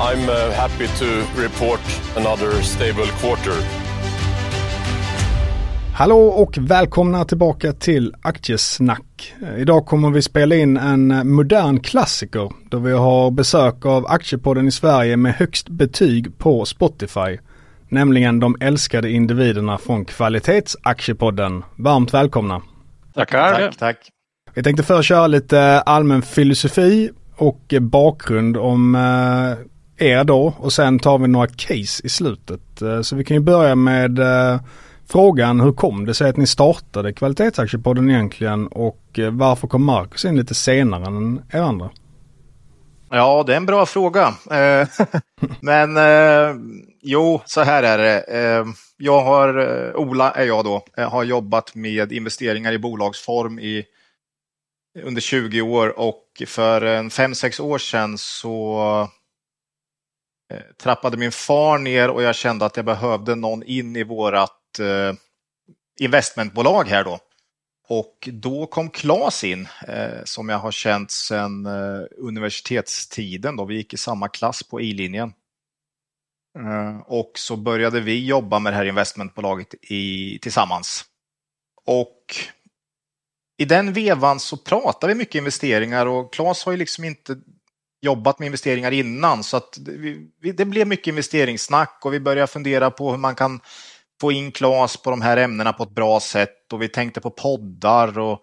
I'm uh, happy to report another stable quarter. Hallå och välkomna tillbaka till Aktiesnack. Idag kommer vi spela in en modern klassiker då vi har besök av Aktiepodden i Sverige med högst betyg på Spotify. Nämligen de älskade individerna från Kvalitetsaktiepodden. Varmt välkomna! Tackar. Tack, tack. Vi tänkte först köra lite allmän filosofi och bakgrund om eh, er då och sen tar vi några case i slutet. Eh, så vi kan ju börja med eh, frågan hur kom det sig att ni startade Kvalitetsaktiepodden egentligen och eh, varför kom Marcus in lite senare än er andra? Ja, det är en bra fråga. Men jo, så här är det. Jag har, Ola är jag då, har jobbat med investeringar i bolagsform i under 20 år och för en 5-6 år sedan så Eh, trappade min far ner och jag kände att jag behövde någon in i vårat eh, investmentbolag här då. Och då kom Claes in eh, som jag har känt sedan eh, universitetstiden då vi gick i samma klass på I-linjen. Eh, och så började vi jobba med det här investmentbolaget i, tillsammans. Och i den vevan så pratar vi mycket investeringar och Claes har ju liksom inte jobbat med investeringar innan så att det, vi, det blev mycket investeringssnack och vi började fundera på hur man kan få in Claes på de här ämnena på ett bra sätt och vi tänkte på poddar och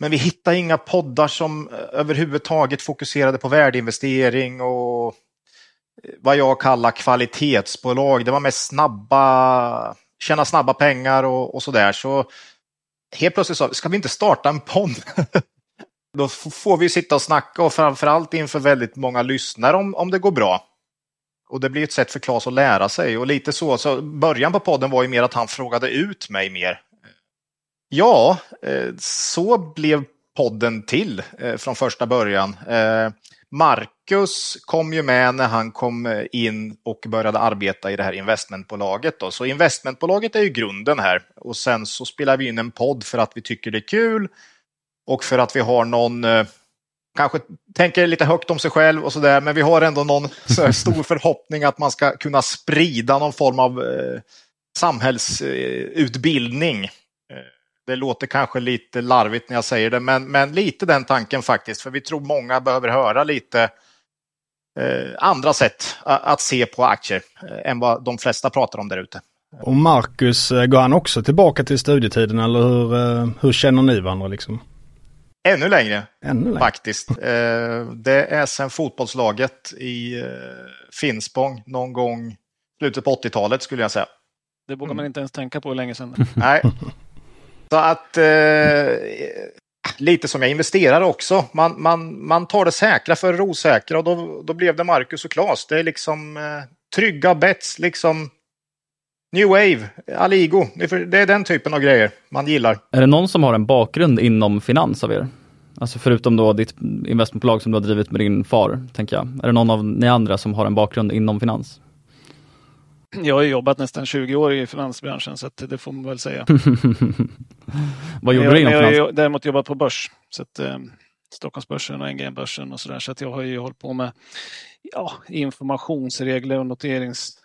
men vi hittade inga poddar som eh, överhuvudtaget fokuserade på värdeinvestering och eh, vad jag kallar kvalitetsbolag. Det var mest snabba, tjäna snabba pengar och, och sådär. Så helt plötsligt sa vi, ska vi inte starta en podd? Då får vi sitta och snacka och framförallt inför väldigt många lyssnare om, om det går bra. Och det blir ett sätt för Claes att lära sig och lite så, så början på podden var ju mer att han frågade ut mig mer. Ja, eh, så blev podden till eh, från första början. Eh, Marcus kom ju med när han kom in och började arbeta i det här investmentbolaget. Då. Så investmentbolaget är ju grunden här och sen så spelar vi in en podd för att vi tycker det är kul och för att vi har någon eh, kanske tänker lite högt om sig själv och sådär, men vi har ändå någon stor förhoppning att man ska kunna sprida någon form av eh, samhällsutbildning. Eh, det låter kanske lite larvigt när jag säger det, men, men lite den tanken faktiskt, för vi tror många behöver höra lite eh, andra sätt att, se på aktier än vad de flesta pratar om där ute. Och Marcus, går han också tillbaka till studietiden eller hur, hur känner ni varandra liksom? Ännu längre, Ännu längre. faktiskt. Eh, det är sen fotbollslaget i eh, Finspång någon gång slutet på 80-talet skulle jag säga. Det vågar man inte ens tänka på hur länge sedan. Nej. Så att eh, lite som jag investerar också. Man, man, man tar det säkra för det osäkra och då, då blev det Marcus och Claes. Det är liksom eh, trygga bets, liksom New Wave, Aligo. Det är, för, det är den typen av grejer man gillar. Är det någon som har en bakgrund inom finans av er? Alltså förutom då ditt investmentbolag som du har drivit med din far, tänker jag. Är det någon av ni andra som har en bakgrund inom finans? Jag har ju jobbat nästan 20 år i finansbranschen så att det får man väl säga. Vad gjorde jag, du inom jag har finans? däremot jobbat på börs. Så att, eh, Stockholmsbörsen och NGM-börsen och sådär. Så att jag har ju hållit på med ja, informationsregler och noterings,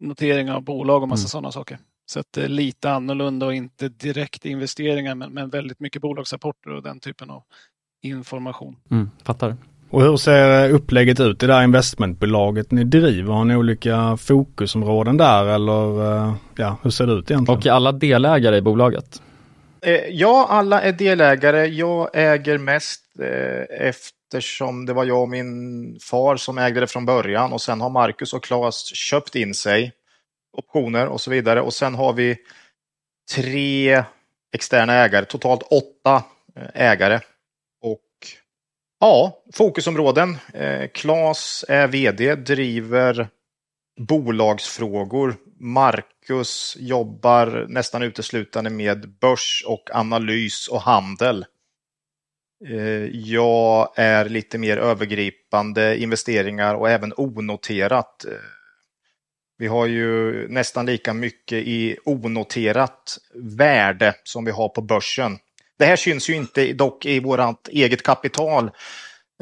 notering av bolag och massa Mm. sådana saker. Så att det är lite annorlunda och inte direkt investeringar men, men väldigt mycket bolagsrapporter och den typen av information. Mm, fattar. Och hur ser upplägget ut i det här investmentbolaget ni driver? Har ni olika fokusområden där eller eh, ja, hur ser det ut egentligen? Och alla delägare i bolaget? Eh, ja, alla är delägare. Jag äger mest eh, eftersom det var jag och min far som ägde det från början och sen har Marcus och Claes köpt in sig optioner och så vidare och sen har vi tre externa ägare, totalt åtta eh, ägare. Och ja, fokusområden. Eh, Claes är vd, driver bolagsfrågor. Marcus jobbar nästan uteslutande med börs och analys och handel. Eh, jag är lite mer övergripande investeringar och även onoterat. Eh, vi har ju nästan lika mycket i onoterat värde som vi har på börsen. Det här syns ju inte dock i vårt eget kapital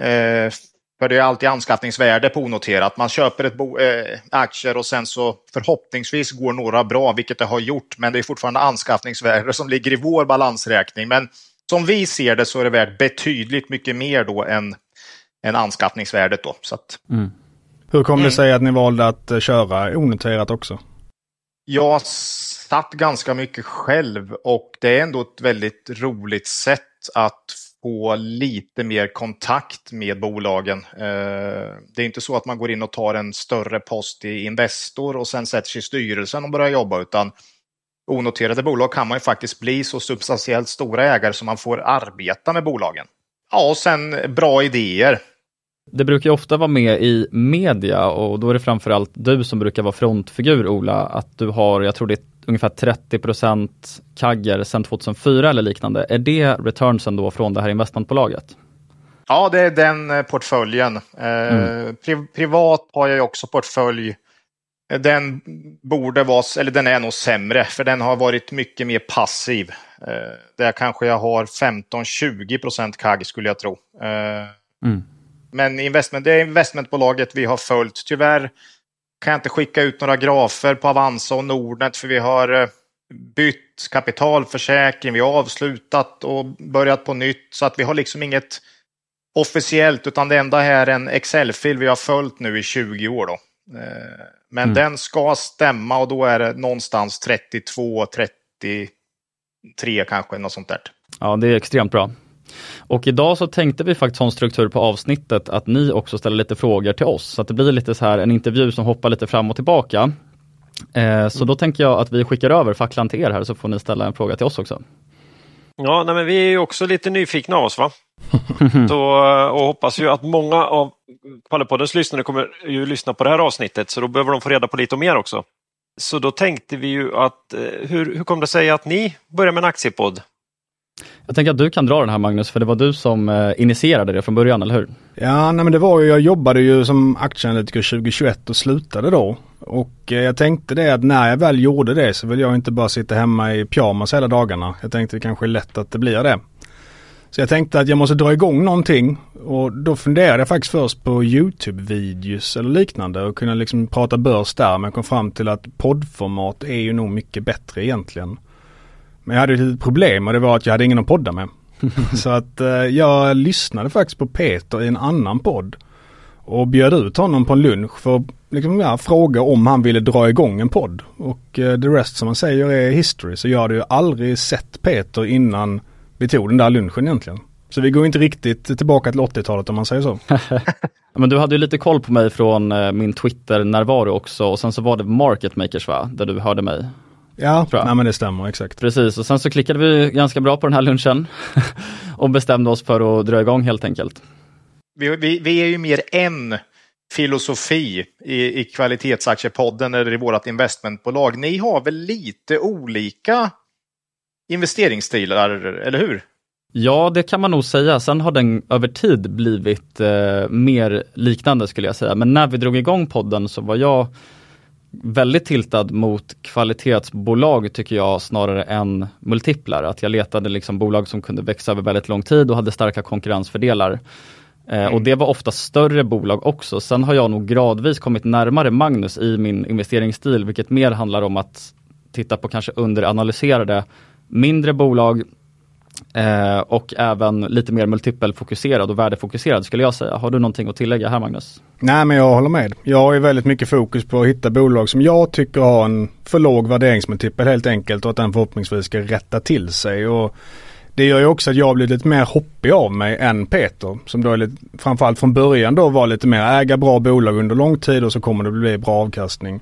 eh, för det är alltid anskaffningsvärde på onoterat. Man köper ett bo, eh, aktier och sen så förhoppningsvis går några bra, vilket det har gjort, men det är fortfarande anskaffningsvärde som ligger i vår balansräkning. Men som vi ser det så är det värt betydligt mycket mer då än, än anskaffningsvärdet. Då, så att... mm. Hur kom det mm. sig att ni valde att eh, köra onoterat också? Jag satt ganska mycket själv och det är ändå ett väldigt roligt sätt att få lite mer kontakt med bolagen. Eh, det är inte så att man går in och tar en större post i Investor och sen sätter sig i styrelsen och börjar jobba utan onoterade bolag kan man ju faktiskt bli så substantiellt stora ägare som man får arbeta med bolagen. Ja, och sen bra idéer. Det brukar ofta vara med i media och då är det framförallt du som brukar vara frontfigur Ola, att du har, jag tror det är ungefär 30 procent kagger sedan 2004 eller liknande. Är det returnsen då från det här investmentbolaget? Ja, det är den eh, portföljen. Eh, mm. Pri privat har jag också portfölj. Den borde vara, eller den är nog sämre, för den har varit mycket mer passiv. Eh, där kanske jag har 15-20 procent kagg skulle jag tro. Mm. Men investment, det är investmentbolaget vi har följt. Tyvärr kan jag inte skicka ut några grafer på Avanza och Nordnet för vi har eh, bytt kapitalförsäkring, vi har avslutat och börjat på nytt så att vi har liksom inget officiellt utan det enda här är en Excel-fil vi har följt nu i 20 år. Då. Men mm. den ska stämma och då är det någonstans 32, 33 kanske, något sånt där. Ja, det är extremt bra. Och idag så tänkte vi faktiskt ha en struktur på avsnittet att ni också ställer lite frågor till oss. Så att det blir lite så här en intervju som hoppar lite fram och tillbaka. Eh, så då tänker jag att vi skickar över facklan till er här så får ni ställa en fråga till oss också. Ja, nej, men vi är ju också lite nyfikna av oss va? så, och hoppas ju att många av Pallepoddens lyssnare kommer ju lyssna på det här avsnittet så då behöver de få reda på lite mer också. Så då tänkte vi ju att eh, hur, hur kom det sig att ni började med en aktiepodd? Jag tänker att du kan dra den här Magnus, för det var du som eh, initierade det från början, eller hur? Ja, nej men det var ju, jag jobbade ju som aktieanalytiker 2021 och slutade då. Och eh, jag tänkte det att när jag väl gjorde det så vill jag inte bara sitta hemma i pyjamas hela dagarna. Jag tänkte det kanske är lätt att det blir det. Så jag tänkte att jag måste dra igång någonting och då funderade jag faktiskt först på YouTube-videos eller liknande och kunna liksom prata börs där men kom fram till att poddformat är ju nog mycket bättre egentligen. Men jag hade ett litet problem och det var att jag hade ingen att podda med. så att eh, jag lyssnade faktiskt på Peter i en annan podd. Och bjöd ut honom på en lunch för att liksom, ja, fråga om han ville dra igång en podd. Och eh, the rest som man säger är history. Så jag hade ju aldrig sett Peter innan vi tog den där lunchen egentligen. Så vi går inte riktigt tillbaka till 80-talet om man säger så. Men du hade ju lite koll på mig från eh, min Twitter-närvaro också och sen så var det Market Makers va, där du hörde mig. Ja, nej, men det stämmer exakt. Precis, och sen så klickade vi ganska bra på den här lunchen och bestämde oss för att dra igång helt enkelt. Vi, vi, vi är ju mer en filosofi i, i kvalitetsaktiepodden eller i vårt investmentbolag. Ni har väl lite olika investeringsstilar, eller hur? Ja, det kan man nog säga. Sen har den över tid blivit eh, mer liknande skulle jag säga. Men när vi drog igång podden så var jag väldigt tiltad mot kvalitetsbolag tycker jag snarare än multiplar. Att jag letade liksom bolag som kunde växa över väldigt lång tid och hade starka konkurrensfördelar. Eh, mm. Och det var ofta större bolag också. Sen har jag nog gradvis kommit närmare Magnus i min investeringsstil, vilket mer handlar om att titta på kanske underanalyserade mindre bolag Eh, och även lite mer multipelfokuserad och värdefokuserad skulle jag säga. Har du någonting att tillägga här Magnus? Nej men jag håller med. Jag har ju väldigt mycket fokus på att hitta bolag som jag tycker har en för låg värderingsmultipel helt enkelt och att den förhoppningsvis ska rätta till sig. Och det gör ju också att jag blir lite mer hoppig av mig än Peter. Som då är lite, framförallt från början då var lite mer äga bra bolag under lång tid och så kommer det bli bra avkastning.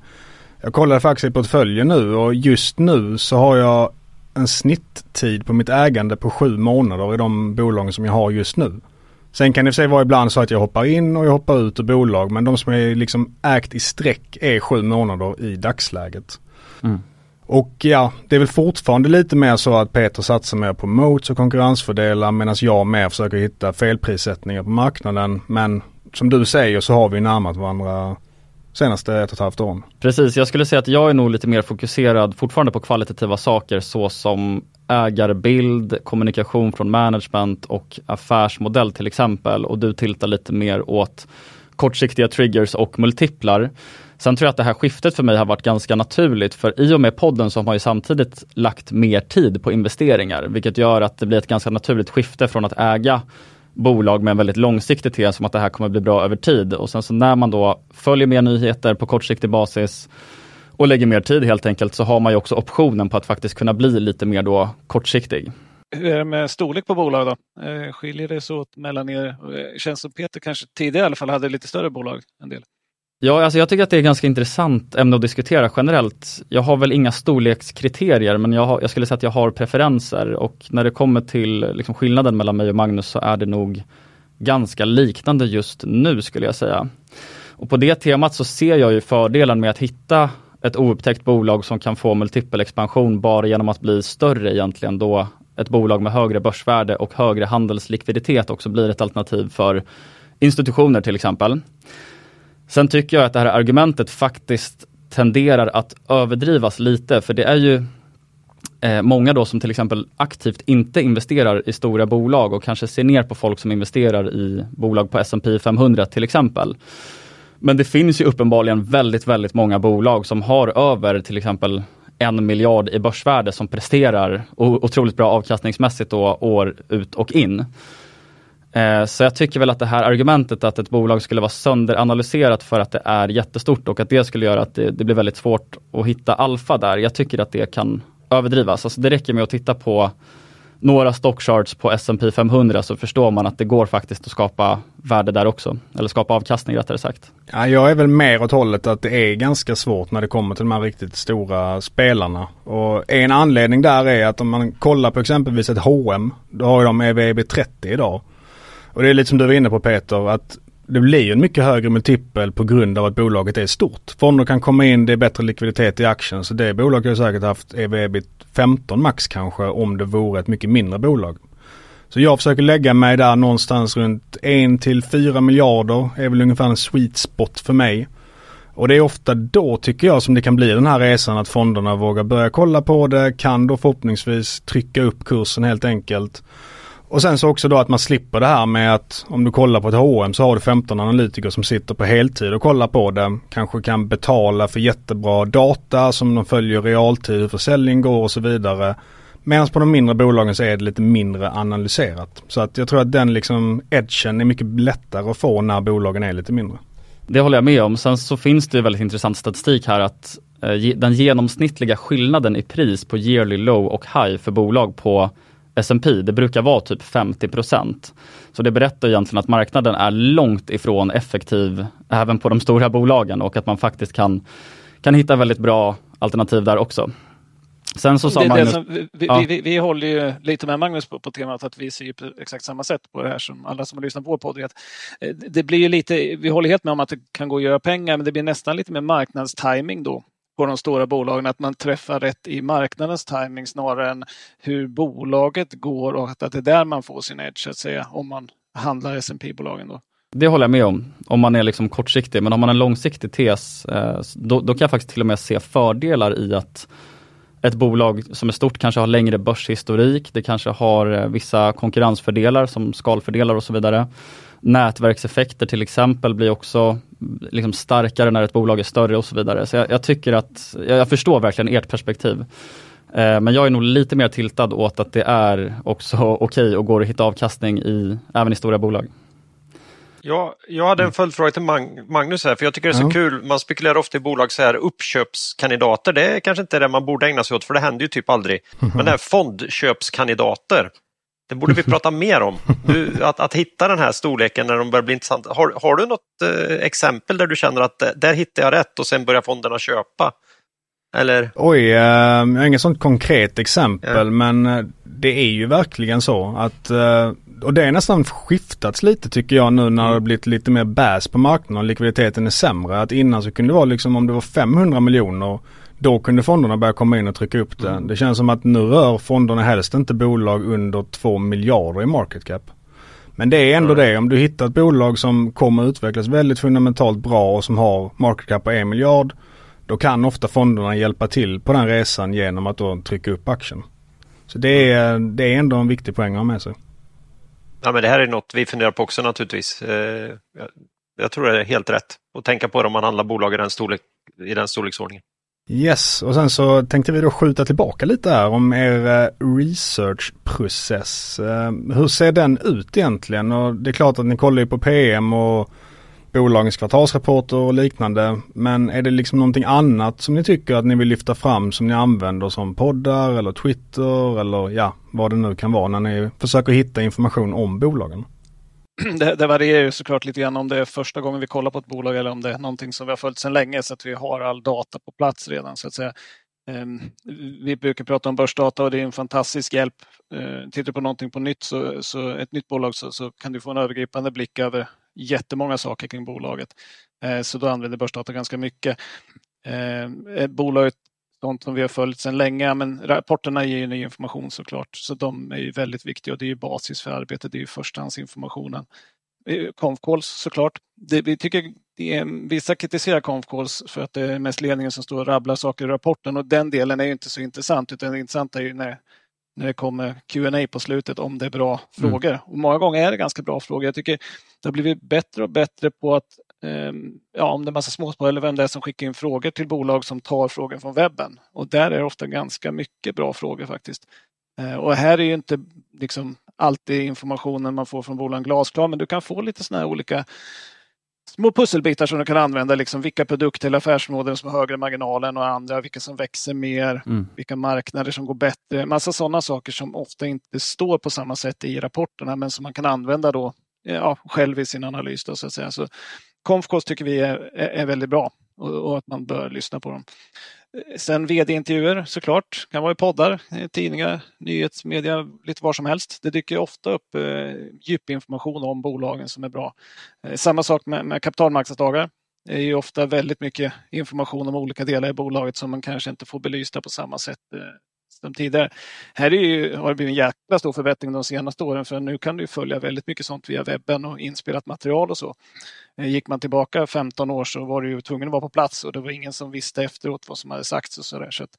Jag kollade faktiskt i portföljen nu och just nu så har jag en snitttid på mitt ägande på sju månader i de bolagen som jag har just nu. Sen kan det sig vara ibland så att jag hoppar in och jag hoppar ut ur bolag men de som är liksom ägt i streck är sju månader i dagsläget. Mm. Och ja, det är väl fortfarande lite mer så att Peter satsar mer på mots och konkurrensfördelar medan jag mer försöker hitta felprissättningar på marknaden. Men som du säger så har vi närmat varandra senaste ett och ett halvt åren. Precis, jag skulle säga att jag är nog lite mer fokuserad fortfarande på kvalitativa saker såsom ägarbild, kommunikation från management och affärsmodell till exempel och du tiltar lite mer åt kortsiktiga triggers och multiplar. Sen tror jag att det här skiftet för mig har varit ganska naturligt för i och med podden så har man ju samtidigt lagt mer tid på investeringar vilket gör att det blir ett ganska naturligt skifte från att äga bolag med en väldigt långsiktig tes om att det här kommer bli bra över tid och sen så när man då följer mer nyheter på kortsiktig basis och lägger mer tid helt enkelt så har man ju också optionen på att faktiskt kunna bli lite mer då kortsiktig. Hur är det med storlek på bolag då? Eh, skiljer det sig åt mellan er? Eh, känns som Peter kanske tidigare i alla fall hade lite större bolag en del. Ja, alltså jag tycker att det är ganska intressant ämne att diskutera generellt. Jag har väl inga storlekskriterier men jag, har, jag skulle säga att jag har preferenser och när det kommer till liksom skillnaden mellan mig och Magnus så är det nog ganska liknande just nu skulle jag säga. Och på det temat så ser jag ju fördelen med att hitta ett oupptäckt bolag som kan få multipelexpansion bara genom att bli större egentligen då ett bolag med högre börsvärde och högre handelslikviditet också blir ett alternativ för institutioner till exempel. Sen tycker jag att det här argumentet faktiskt tenderar att överdrivas lite för det är ju eh, många då som till exempel aktivt inte investerar i stora bolag och kanske ser ner på folk som investerar i bolag på S&P 500 till exempel. Men det finns ju uppenbarligen väldigt, väldigt många bolag som har över till exempel en miljard i börsvärde som presterar otroligt bra avkastningsmässigt då år ut och in. Eh, så jag tycker väl att det här argumentet att ett bolag skulle vara sönderanalyserat för att det är jättestort och att det skulle göra att det, det blir väldigt svårt att hitta alfa där. Jag tycker att det kan överdrivas. Alltså det räcker med att titta på några stockcharts på S&P 500 så förstår man att det går faktiskt att skapa värde där också. Eller skapa avkastning rättare sagt. Ja, jag är väl mer åt hållet att det är ganska svårt när det kommer till de här riktigt stora spelarna. Och en anledning där är att om man kollar på exempelvis ett H&M då har de EV 30 idag. Och det är lite som du var inne på Peter, att det blir en mycket högre multipel på grund av att bolaget är stort. Fonder kan komma in, det är bättre likviditet i aktien. Så det bolaget har säkert haft EV 15 max kanske om det vore ett mycket mindre bolag. Så jag försöker lägga mig där någonstans runt 1 till 4 miljarder är väl ungefär en sweet spot för mig. Och det är ofta då tycker jag som det kan bli den här resan att fonderna vågar börja kolla på det, kan då förhoppningsvis trycka upp kursen helt enkelt. Och sen så också då att man slipper det här med att om du kollar på ett H&M så har du 15 analytiker som sitter på heltid och kollar på det. Kanske kan betala för jättebra data som de följer realtid, hur försäljning går och så vidare. Medan på de mindre bolagen så är det lite mindre analyserat. Så att jag tror att den liksom edgen är mycket lättare att få när bolagen är lite mindre. Det håller jag med om. Sen så finns det väldigt intressant statistik här att eh, den genomsnittliga skillnaden i pris på yearly low och high för bolag på S&P, det brukar vara typ 50% Så det berättar egentligen att marknaden är långt ifrån effektiv även på de stora bolagen och att man faktiskt kan, kan hitta väldigt bra alternativ där också. Sen så sa det, Magnus, det som, vi, ja. vi, vi, håller ju lite med Magnus på, på temat att vi ser på exakt samma sätt på det här som alla som har lyssnat på vår podd. Eh, det blir lite, vi håller helt med om att det kan gå att göra pengar men det blir nästan lite mer marknadstiming då på de stora bolagen, att man träffar rätt i marknadens timing snarare än hur bolaget går och att det är där man får sin edge, så att säga, om man handlar S&P bolagen då. Det håller jag med om, om man är liksom kortsiktig. Men om man har en långsiktig tes, eh, då, då kan jag faktiskt till och med se fördelar i att ett bolag som är stort kanske har längre börshistorik. Det kanske har eh, vissa konkurrensfördelar som skalfördelar och så vidare. Nätverkseffekter till exempel blir också liksom starkare när ett bolag är större och så vidare. Så jag, jag tycker att, jag, jag, förstår verkligen ert perspektiv. Eh, men jag är nog lite mer tiltad åt att det är också okej okay och går att hitta avkastning i, även i stora bolag. Ja, jag hade en följdfråga till Magnus här, för jag tycker det är så ja. kul. Man spekulerar ofta i bolag så här, uppköpskandidater. Det är kanske inte det man borde ägna sig åt, för det händer ju typ aldrig. Men det här fondköpskandidater, det borde vi prata mer om. Du, att, att hitta den här storleken när de börjar bli intressanta. Har, har du något eh, exempel där du känner att eh, där hittar jag rätt och sen börjar fonderna köpa? Eller? Oj, eh, jag har inget sånt konkret exempel ja. men eh, det är ju verkligen så att eh, och det är nästan skiftats lite tycker jag nu när mm. det blivit lite mer bäs på marknaden och likviditeten är sämre. Att innan så kunde det vara liksom om det var 500 miljoner då kunde fonderna börja komma in och trycka upp det. Mm. Det känns som att nu rör fonderna helst inte bolag under 2 miljarder i market cap. Men det är ändå mm. det, om du hittar ett bolag som kommer utvecklas väldigt fundamentalt bra och som har market cap på 1 miljard. Då kan ofta fonderna hjälpa till på den resan genom att då trycka upp aktien. Så det är, det är ändå en viktig poäng att ha med sig. Ja, men det här är något vi funderar på också naturligtvis. Eh, jag tror det är helt rätt att tänka på det om man handlar bolag i den, storlek, i den storleksordningen. Yes, och sen så tänkte vi då skjuta tillbaka lite här om er eh, researchprocess. Eh, hur ser den ut egentligen? Och det är klart att ni kollar ju på PM och bolagens kvartalsrapporter och liknande. Men är det liksom någonting annat som ni tycker att ni vill lyfta fram som ni använder som poddar eller Twitter eller ja, vad det nu kan vara när ni försöker hitta information om bolagen? Det, det varierar ju såklart lite grann om det är första gången vi kollar på ett bolag eller om det är någonting som vi har följt sedan länge så att vi har all data på plats redan så att säga. Ehm, vi brukar prata om börsdata och det är en fantastisk hjälp. Ehm, tittar du på någonting på nytt, så, så ett nytt bolag så, så, kan du få en övergripande blick över jättemånga saker kring bolaget. Ehm, så då använder börsdata ganska mycket. Eh, bolaget sånt som vi har följt sedan länge, men rapporterna ger ju ny information såklart, så de är ju väldigt viktiga och det är ju basis för arbetet, det är ju förstahandsinformationen. Conf calls såklart. Det, vi tycker är, vissa kritiserar conf calls för att det är mest ledningen som står och rabblar saker i rapporten och den delen är ju inte så intressant utan det intressanta är ju när, när det kommer Q&A på slutet om det är bra mm. frågor. Och många gånger är det ganska bra frågor. Jag tycker det har blivit bättre och bättre på att eh, ja, om det är massa småsparare eller vem det är som skickar in frågor till bolag som tar frågor från webben. Och där är det ofta ganska mycket bra frågor faktiskt. Eh, och här är ju inte liksom alltid informationen man får från bolagen glasklar, men du kan få lite sådana här olika små pusselbitar som du kan använda. Liksom vilka produkter eller affärsområden som har högre marginal än och andra, vilka som växer mer, mm. vilka marknader som går bättre. Massa sådana saker som ofta inte står på samma sätt i rapporterna, men som man kan använda då ja, själv i sin analys. Då, så att säga. Så Confcos tycker vi är, är väldigt bra och, och, att man bör lyssna på dem. Sen vd-intervjuer såklart, kan vara i poddar, tidningar, nyhetsmedia, lite var som helst. Det dyker ofta upp eh, djupinformation om bolagen som är bra. Eh, samma sak med, med kapitalmarknadsdagar. Det är ju ofta väldigt mycket information om olika delar i bolaget som man kanske inte får belysta på samma sätt eh, som tidigare. Här är ju, har det blivit en jäkla stor förbättring de senaste åren för nu kan du följa väldigt mycket sånt via webben och inspelat material och så. Eh, gick man tillbaka 15 år så var du ju tvungen att vara på plats och det var ingen som visste efteråt vad som hade sagts och så där. Så att,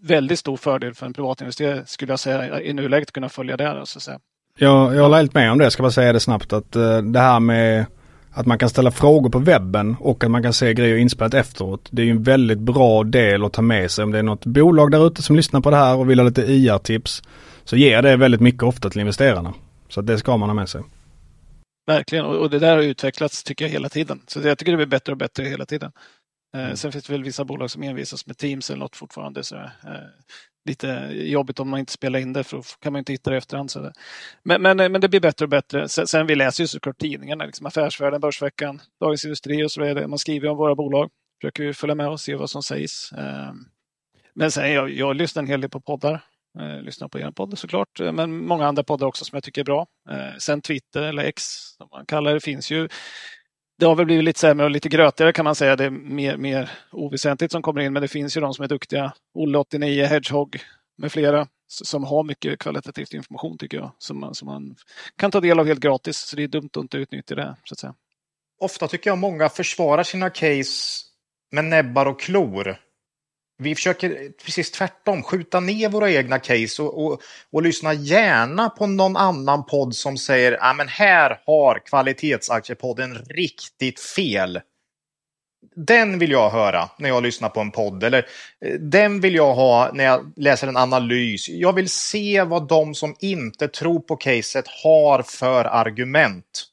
väldigt stor fördel för en privatinvesterare skulle jag säga i nuläget kunna följa det. Så att säga. Jag, jag håller helt med om det, jag ska bara säga det snabbt att eh, det här med att man kan ställa frågor på webben och att man kan se grejer inspelat efteråt. Det är ju en väldigt bra del att ta med sig om det är något bolag där ute som lyssnar på det här och vill ha lite IR-tips. Så ger det väldigt mycket ofta till investerarna. Så det ska man ha med sig. Verkligen, och det där har utvecklats tycker jag hela tiden. Så jag tycker det blir bättre och bättre hela tiden. Eh, mm. Sen finns det väl vissa bolag som envisas med Teams eller något fortfarande. Så, eh, lite jobbigt om man inte spelar in det för då kan man inte hitta det i efterhand. Så men, men, eh, men det blir bättre och bättre. Sen, sen vi läser ju såklart tidningarna, liksom Affärsvärlden, Börsveckan, Dagens Industri och så vidare. Man skriver om våra bolag. Försöker ju följa med och se vad som sägs. Eh, men sen jag, jag lyssnar en hel del på poddar. Eh, lyssnar på er podd såklart, men många andra poddar också som jag tycker är bra. Sen Twitter eller X som man kallar det finns ju det har väl blivit lite sämre och lite grötigare kan man säga. Det är mer, mer oväsentligt som kommer in, men det finns ju de som är duktiga. Olle 89, Hedgehog med flera som har mycket kvalitativ information tycker jag. Som man, som man kan ta del av helt gratis. Så det är dumt att inte utnyttja det. Så att säga. Ofta tycker jag många försvarar sina case med näbbar och klor. Vi försöker precis tvärtom, skjuta ner våra egna case och, och, och lyssna gärna på någon annan podd som säger att ah, här har kvalitetsaktiepodden riktigt fel. den vill jag höra när jag lyssnar på en podd. Eller eh, den vill jag ha när jag läser en analys. Jag vill se vad de som inte tror på caset har för argument.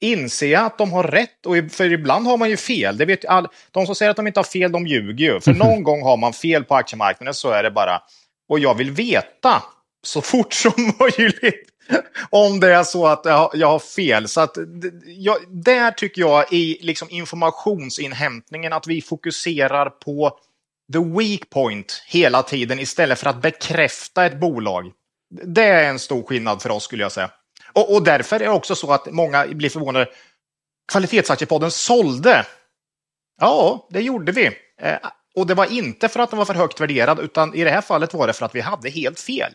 Inser jag att de har rätt? Och för ibland har man ju fel. Det vet all, de som säger att de inte har fel, de ljuger ju. För någon gång har man fel på aktiemarknaden, så är det bara. Och jag vill veta så fort som möjligt om det är så att jag har fel. Så att, jag, där tycker jag i liksom informationsinhämtningen att vi fokuserar på the weak point hela tiden istället för att bekräfta ett bolag. Det är en stor skillnad för oss skulle jag säga. Och, och därför är det också så att många blir förvånade. Kvalitetsaktiepodden sålde. Ja, det gjorde vi. Eh, och det var inte för att den var för högt värderad, utan i det här fallet var det för att vi hade helt fel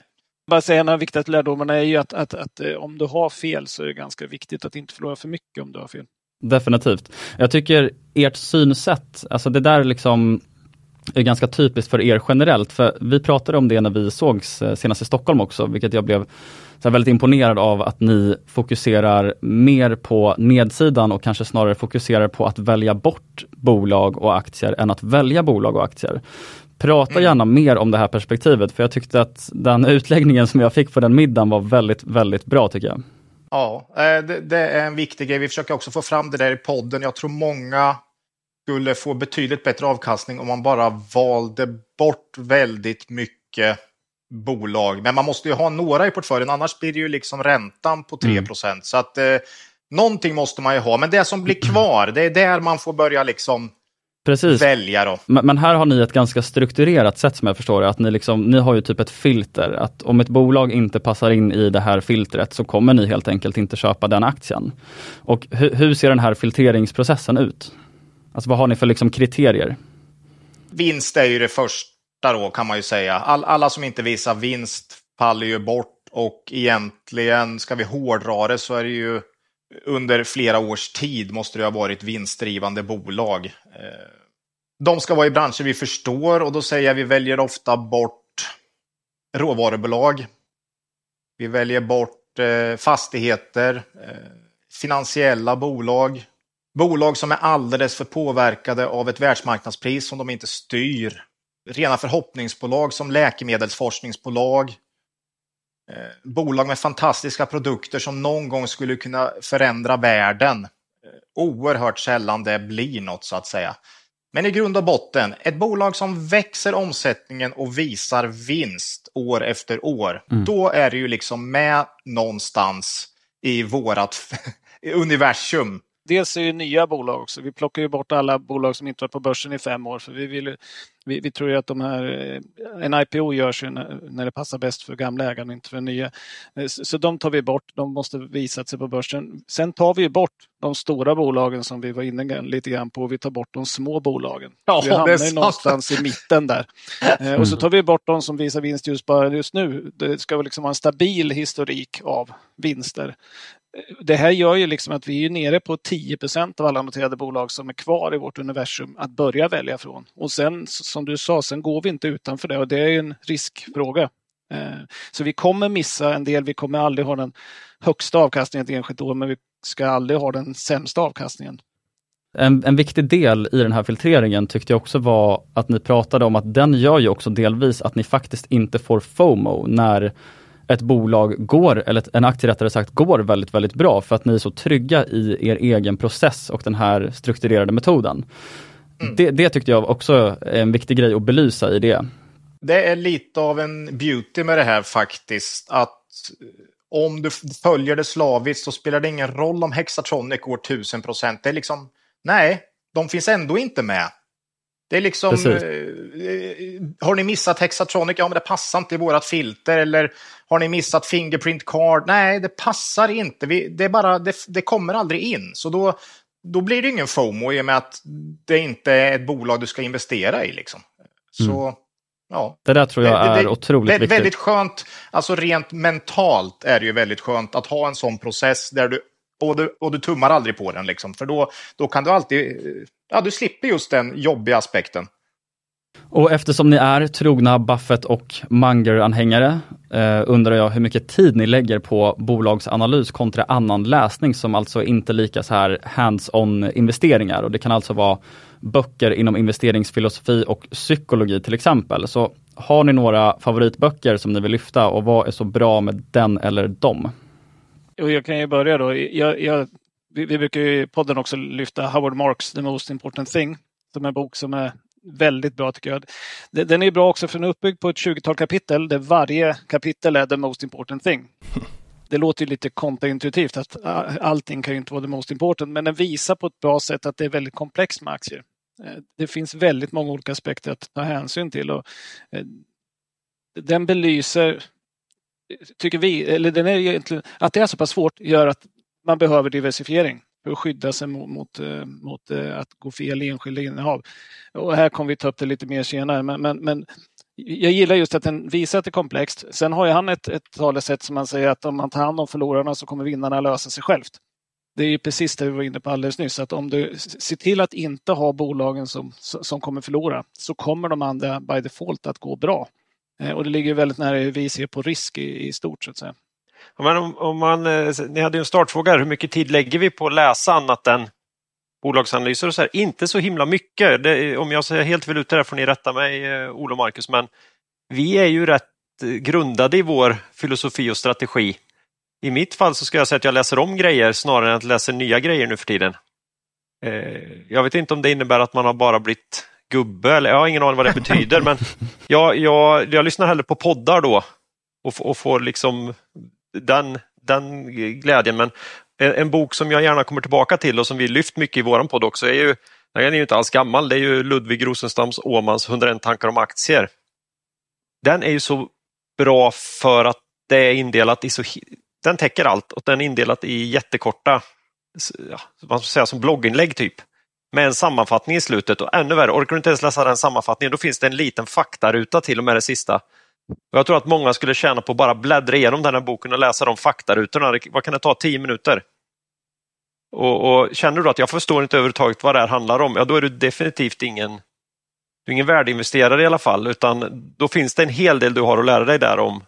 bara säga en av viktigaste lärdomarna är ju att, att, att, eh, om du har fel så är det ganska viktigt att inte förlora för mycket om du har fel. Definitivt. Jag tycker ert synsätt, alltså det där liksom är ganska typiskt för er generellt. För vi pratade om det när vi sågs eh, senast i Stockholm också, vilket jag blev så väldigt imponerad av att ni fokuserar mer på nedsidan och kanske snarare fokuserar på att välja bort bolag och aktier än att välja bolag och aktier. Prata mm. gärna mer om det här perspektivet, för jag tyckte att den utläggningen som jag fick på den middagen var väldigt, väldigt bra tycker jag. Ja, eh, det, det är en viktig grej. Vi försöker också få fram det där i podden. Jag tror många skulle få betydligt bättre avkastning om man bara valde bort väldigt mycket bolag. Men man måste ju ha några i portföljen, annars blir det ju liksom räntan på 3 mm. Så att eh, någonting måste man ju ha. Men det som blir kvar, det är där man får börja liksom Precis. välja då. Men, men, här har ni ett ganska strukturerat sätt som jag förstår. Att ni, liksom, ni har ju typ ett filter. Att om ett bolag inte passar in i det här filtret så kommer ni helt enkelt inte köpa den aktien. Och hu, hur ser den här filtreringsprocessen ut? Alltså vad har ni för liksom kriterier? Vinst är ju det första då kan man ju säga. All, alla som inte visar vinst faller ju bort och egentligen ska vi hårdra det så är det ju under flera års tid måste det ha varit vinstdrivande bolag. Eh, de ska vara i branscher vi förstår och då säger jag vi väljer ofta bort råvarubolag. Vi väljer bort eh, fastigheter, eh, finansiella bolag, bolag som är alldeles för påverkade av ett världsmarknadspris som de inte styr. Rena förhoppningsbolag som läkemedelsforskningsbolag, Eh, bolag med fantastiska produkter som någon gång skulle kunna förändra världen. Eh, oerhört sällan det blir något så att säga. Men i grund och botten, ett bolag som växer omsättningen och visar vinst år efter år, mm. då är det ju liksom med någonstans i vårat universum dels är det nya bolag också. Vi plockar ju bort alla bolag som inte varit på börsen i fem år. För vi, vill, vi, vi tror ju att de här, eh, en IPO görs ju när, när det passar bäst för gamla ägare och inte för nya. Eh, så, så de tar vi bort. De måste visa sig på börsen. Sen tar vi bort de stora bolagen som vi var inne lite grann på. Vi tar bort de små bolagen. Ja, vi hamnar ju någonstans i mitten där. Mm. Och så tar vi bort de som visar vinst just bara just nu. Det ska liksom vara en stabil historik av vinster det här gör ju liksom att vi är nere på 10% av alla noterade bolag som är kvar i vårt universum att börja välja från. Och sen som du sa, sen går vi inte utanför det och det är en riskfråga. Eh, så vi kommer missa en del, vi kommer aldrig ha den högsta avkastningen ett enskilt år men vi ska aldrig ha den sämsta avkastningen. En, en, viktig del i den här filtreringen tyckte jag också var att ni pratade om att den gör ju också delvis att ni faktiskt inte får FOMO när ett bolag går, eller en aktie rättare sagt, går väldigt, väldigt bra för att ni är så trygga i er egen process och den här strukturerade metoden. Mm. Det, det tyckte jag också är en viktig grej att belysa i det. Det är lite av en beauty med det här faktiskt, att om du följer det slaviskt så spelar det ingen roll om Hexatronic går 1000 procent. Det är liksom, nej, de finns ändå inte med. Det är liksom, eh, eh, har ni missat Hexatronic? Ja, men det passar inte i vårat filter. Eller har ni missat Fingerprint Card? Nej, det passar inte. Vi, det, är bara, det, det, kommer aldrig in. Så då, då blir det ingen FOMO i och med att det inte är ett bolag du ska investera i. Liksom. Så, mm. ja. Det där tror jag är det, det, otroligt det, viktigt. Väldigt skönt, alltså rent mentalt är det ju väldigt skönt att ha en sån process där du och du, och du tummar aldrig på den, liksom, för då, då kan du alltid... Ja, du slipper just den jobbiga aspekten. Och eftersom ni är trogna Buffett och Munger-anhängare eh, undrar jag hur mycket tid ni lägger på bolagsanalys kontra annan läsning som alltså inte lika så här hands-on investeringar. Och det kan alltså vara böcker inom investeringsfilosofi och psykologi till exempel. Så har ni några favoritböcker som ni vill lyfta och vad är så bra med den eller dem? Jag kan ju börja då. Jag, jag, vi, vi brukar i podden också lyfta Howard Marks The Most Important Thing som är en bok som är väldigt bra tycker jag. Den är bra också för den är uppbyggd på ett 20-tal kapitel där varje kapitel är the most important thing. Det låter ju lite kontraintuitivt att äh, allting kan ju inte vara the most important, men den visar på ett bra sätt att det är väldigt komplext med aktier. Eh, det finns väldigt många olika aspekter att ta hänsyn till. Och eh, den belyser, tycker vi, eller den är egentligen, att det är så pass svårt gör att man behöver diversifiering för att skydda sig mot, mot, eh, mot eh, att gå fel i enskilda innehav. Och här kommer vi ta upp det lite mer senare, men, men, men jag gillar just att den visar att det är komplext. Sen har ju han ett, ett talesätt som man säger att om man tar hand om förlorarna så kommer vinnarna lösa sig självt. Det är ju precis det vi var inne på alldeles nyss, att om du ser till att inte ha bolagen som, som kommer förlora så kommer de andra by default att gå bra. Eh, och det ligger väldigt nära hur vi ser på risk i, i stort så att säga. Men om, om man, eh, ni hade ju en startfråga, hur mycket tid lägger vi på att läsa annat än bolagsanalyser och så här? Inte så himla mycket. Det, om jag säger helt fel ute där får ni rätta mig, eh, Olof och Marcus, men vi är ju rätt grundade i vår filosofi och strategi i mitt fall så ska jag säga att jag läser om grejer snarare än att läsa nya grejer nu för tiden. Eh, jag vet inte om det innebär att man har bara blivit gubbe, eller jag har ingen aning vad det betyder, men jag, jag, jag lyssnar hellre på poddar då och, och får liksom den, den glädjen. Men en, en, bok som jag gärna kommer tillbaka till och som vi lyft mycket i våran podd också är ju, den är ju inte alls gammal, det är ju Ludvig Rosenstams Åmans 101 tankar om aktier. Den är ju så bra för att det är indelat i så den täcker allt och den är indelat i jättekorta, ja, man ska säga som blogginlägg typ. Med en sammanfattning i slutet och ännu värre, orkar du inte ens läsa den sammanfattningen då finns det en liten faktaruta till och med det sista. Jag tror att många skulle tjäna på att bara bläddra igenom den här boken och läsa de faktarutorna. Vad kan det ta? Tio minuter? Och, och, Känner du att jag förstår inte överhuvudtaget vad det här handlar om, ja då är du definitivt ingen, du är ingen värdeinvesterare i alla fall, utan då finns det en hel del du har att lära dig där om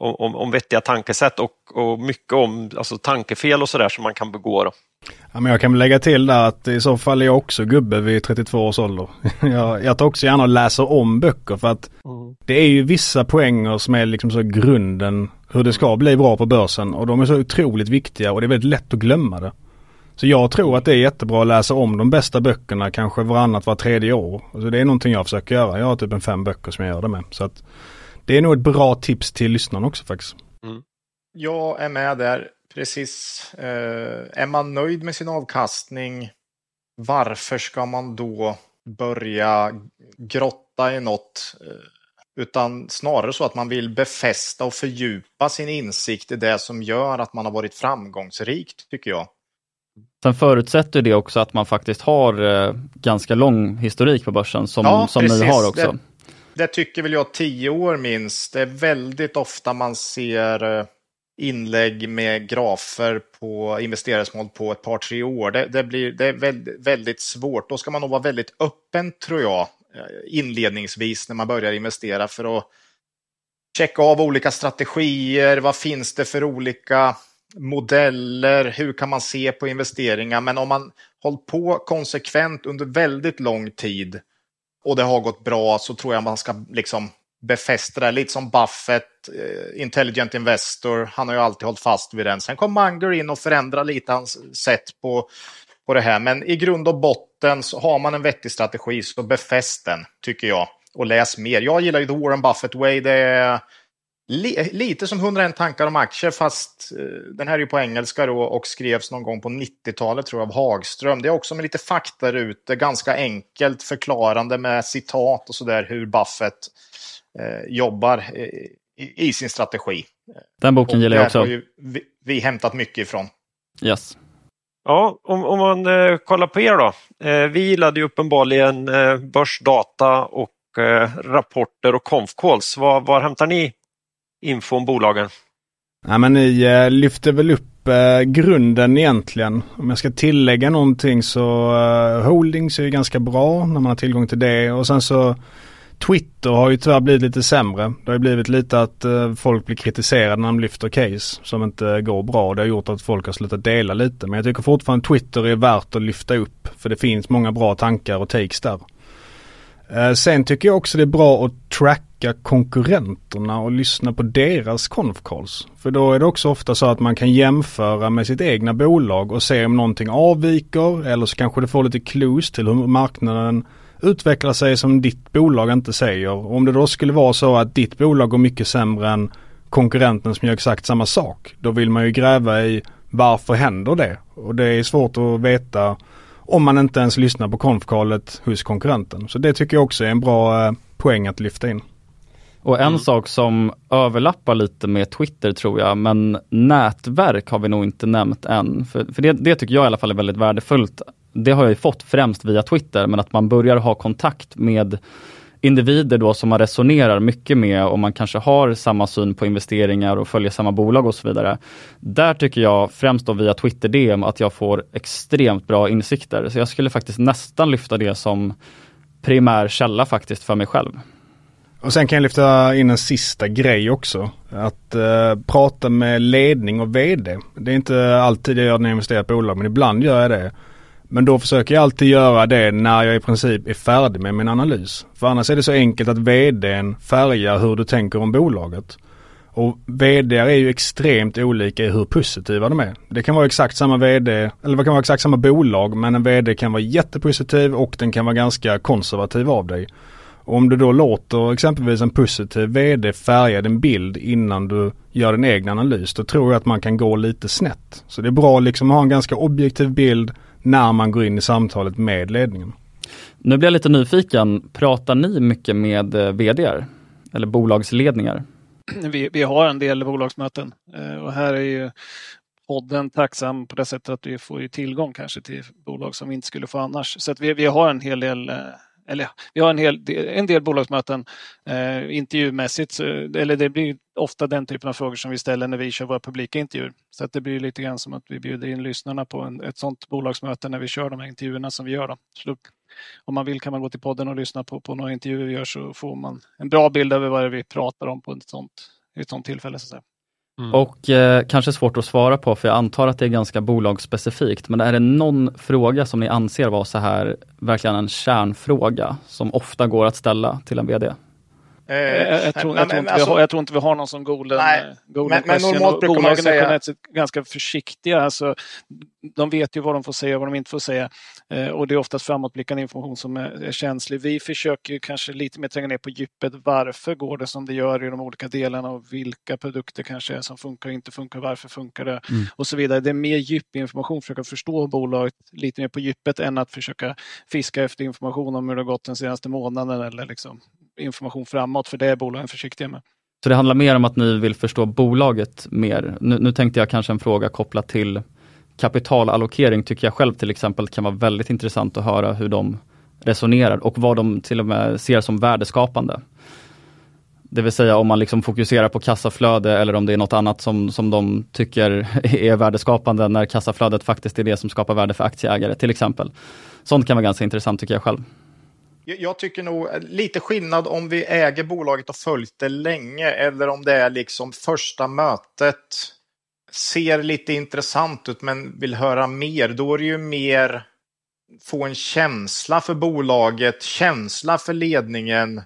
om, om vettiga tankesätt och, och mycket om alltså, tankefel och sådär som man kan begå. Då. Ja, men jag kan lägga till där att i så fall är jag också gubbe vid 32 års ålder. jag, jag tar också gärna och läser om böcker för att mm. det är ju vissa poänger som är liksom så grunden hur det ska bli bra på börsen och de är så otroligt viktiga och det är väldigt lätt att glömma det. Så jag tror att det är jättebra att läsa om de bästa böckerna kanske varannat, var tredje år. Alltså det är någonting jag försöker göra. Jag har typ en fem böcker som jag gör det med. Så att det är nog ett bra tips till lyssnarna också faktiskt. Mm. Jag är med där, precis. Eh, är man nöjd med sin avkastning, varför ska man då börja grotta i något? Eh, utan snarare så att man vill befästa och fördjupa sin insikt i det som gör att man har varit framgångsrikt, tycker jag. Sen förutsätter det också att man faktiskt har eh, ganska lång historik på börsen som, ja, som ni har också. Det, det tycker väl jag tio år minst. Det är väldigt ofta man ser eh, inlägg med grafer på investeringsmål på ett par, tre år. Det, det blir, det är väldigt, väldigt, svårt. Då ska man nog vara väldigt öppen, tror jag, eh, inledningsvis när man börjar investera för att checka av olika strategier. Vad finns det för olika modeller? Hur kan man se på investeringar? Men om man hållit på konsekvent under väldigt lång tid och det har gått bra så tror jag man ska liksom befästa det. Lite som Buffett, eh, Intelligent Investor, han har ju alltid hållit fast vid den. Sen kom Munger in och förändrade lite hans sätt på, på det här. Men i grund och botten så har man en vettig strategi så befäst den, tycker jag. Och läs mer. Jag gillar ju The Warren Buffett Way. Det är eh, lite som 101 tankar om aktier, fast eh, den här är ju på engelska då och skrevs någon gång på 90-talet tror jag av Hagström. Det är också med lite fakta ute, ganska enkelt förklarande med citat och sådär hur Buffett eh, jobbar eh, i, i, sin strategi. Den boken och gillar jag också. har ju vi, vi hämtat mycket ifrån. Yes. Ja, om, om man eh, kollar på er då. Eh, vi gillade ju uppenbarligen eh, börsdata och rapporter och conf calls. Var, var hämtar ni info om bolagen? Ja, men ni eh, lyfter väl upp eh, grunden egentligen. Om jag ska tillägga någonting så eh, holdings är ju ganska bra när man har tillgång till det och sen så Twitter har ju tyvärr blivit lite sämre. Det har ju blivit lite att eh, folk blir kritiserade när de lyfter case som inte går bra. Det har gjort att folk har slutat dela lite. Men jag tycker fortfarande Twitter är värt att lyfta upp. För det finns många bra tankar och takes där. Eh, sen tycker jag också det är bra att tracka konkurrenterna och lyssna på deras conf. För då är det också ofta så att man kan jämföra med sitt egna bolag och se om någonting avviker eller så kanske det får lite clues till hur marknaden utvecklar sig som ditt bolag inte säger. Och om det då skulle vara så att ditt bolag går mycket sämre än konkurrenten som gör exakt samma sak. Då vill man ju gräva i varför händer det? Och det är svårt att veta om man inte ens lyssnar på konfkalet hos konkurrenten. Så det tycker jag också är en bra eh, poäng att lyfta in. Och en mm. sak som överlappar lite med Twitter tror jag, men nätverk har vi nog inte nämnt än. För, för det, det, tycker jag i alla fall är väldigt värdefullt det har jag fått främst via Twitter, men att man börjar ha kontakt med individer då som man resonerar mycket med och man kanske har samma syn på investeringar och följer samma bolag och så vidare. Där tycker jag främst då via Twitter DM att jag får extremt bra insikter. Så jag skulle faktiskt nästan lyfta det som primär källa faktiskt för mig själv. Och sen kan jag lyfta in en sista grej också. Att eh, prata med ledning och vd. Det är inte alltid jag gör när jag investerar i ett bolag men ibland gör jag det. Men då försöker jag alltid göra det när jag i princip är färdig med min analys. För annars är det så enkelt att vdn färgar hur du tänker om bolaget. Och vd är ju extremt olika i hur positiva de är. Det kan vara exakt samma vd, eller det kan vara exakt samma bolag men en vd kan vara jättepositiv och den kan vara ganska konservativ av dig. Och om du då låter exempelvis en positiv vd färga din bild innan du gör din egen analys då tror jag att man kan gå lite snett. Så det är bra liksom att ha en ganska objektiv bild när man går in i samtalet med ledningen. Nu blir jag lite nyfiken, pratar ni mycket med eh, vd eller bolagsledningar? Vi, vi har en del bolagsmöten eh, och här är ju podden tacksam på det sättet att vi får tillgång kanske till bolag som vi inte skulle få annars. Så att vi, vi har en hel del eh, eller vi har en, hel, en del bolagsmöten eh, intervjumässigt, så, eller det blir ofta den typen av frågor som vi ställer när vi kör våra publika intervjuer. Så att det blir lite grann som att vi bjuder in lyssnarna på en, ett sådant bolagsmöte när vi kör de här intervjuerna som vi gör. Då. Så om man vill kan man gå till podden och lyssna på, på några intervjuer vi gör så får man en bra bild över vad vi pratar om på ett sådant ett sådant tillfälle. Så att säga. Mm. Och eh, kanske svårt att svara på för jag antar att det är ganska bolagsspecifikt. Men är det någon fråga som ni anser vara så här verkligen en kärnfråga som ofta går att ställa till en VD? Eh, jag, tror, inte alltså, jag, tror, inte vi har någon som golden, nej, golden men, question. Men normalt brukar man säga... är generellt sett ganska försiktiga. Alltså, de vet ju vad de får säga och vad de inte får säga. Eh, och det är oftast framåtblickande information som är, är känslig. Vi försöker kanske lite mer tränga ner på djupet. Varför går det som det gör i de olika delarna och vilka produkter kanske är som funkar och inte funkar. Varför funkar det? Mm. Och så vidare. Det är mer djupinformation, försöka förstå bolaget lite mer på djupet än att försöka fiska efter information om hur det har gått den senaste månaden eller liksom information framåt, för det är bolagen försiktiga med. Så det handlar mer om att ni vill förstå bolaget mer. Nu, nu tänkte jag kanske en fråga kopplat till kapitalallokering tycker jag själv till exempel kan vara väldigt intressant att höra hur de resonerar och vad de till och med ser som värdeskapande. Det vill säga om man liksom fokuserar på kassaflöde eller om det är något annat som, som de tycker är värdeskapande när kassaflödet faktiskt är det som skapar värde för aktieägare till exempel. Sånt kan vara ganska intressant tycker jag själv. Jag tycker nog eh, lite skillnad om vi äger bolaget och följt det länge eller om det är liksom första mötet ser lite intressant ut men vill höra mer. Då är det ju mer få en känsla för bolaget, känsla för ledningen.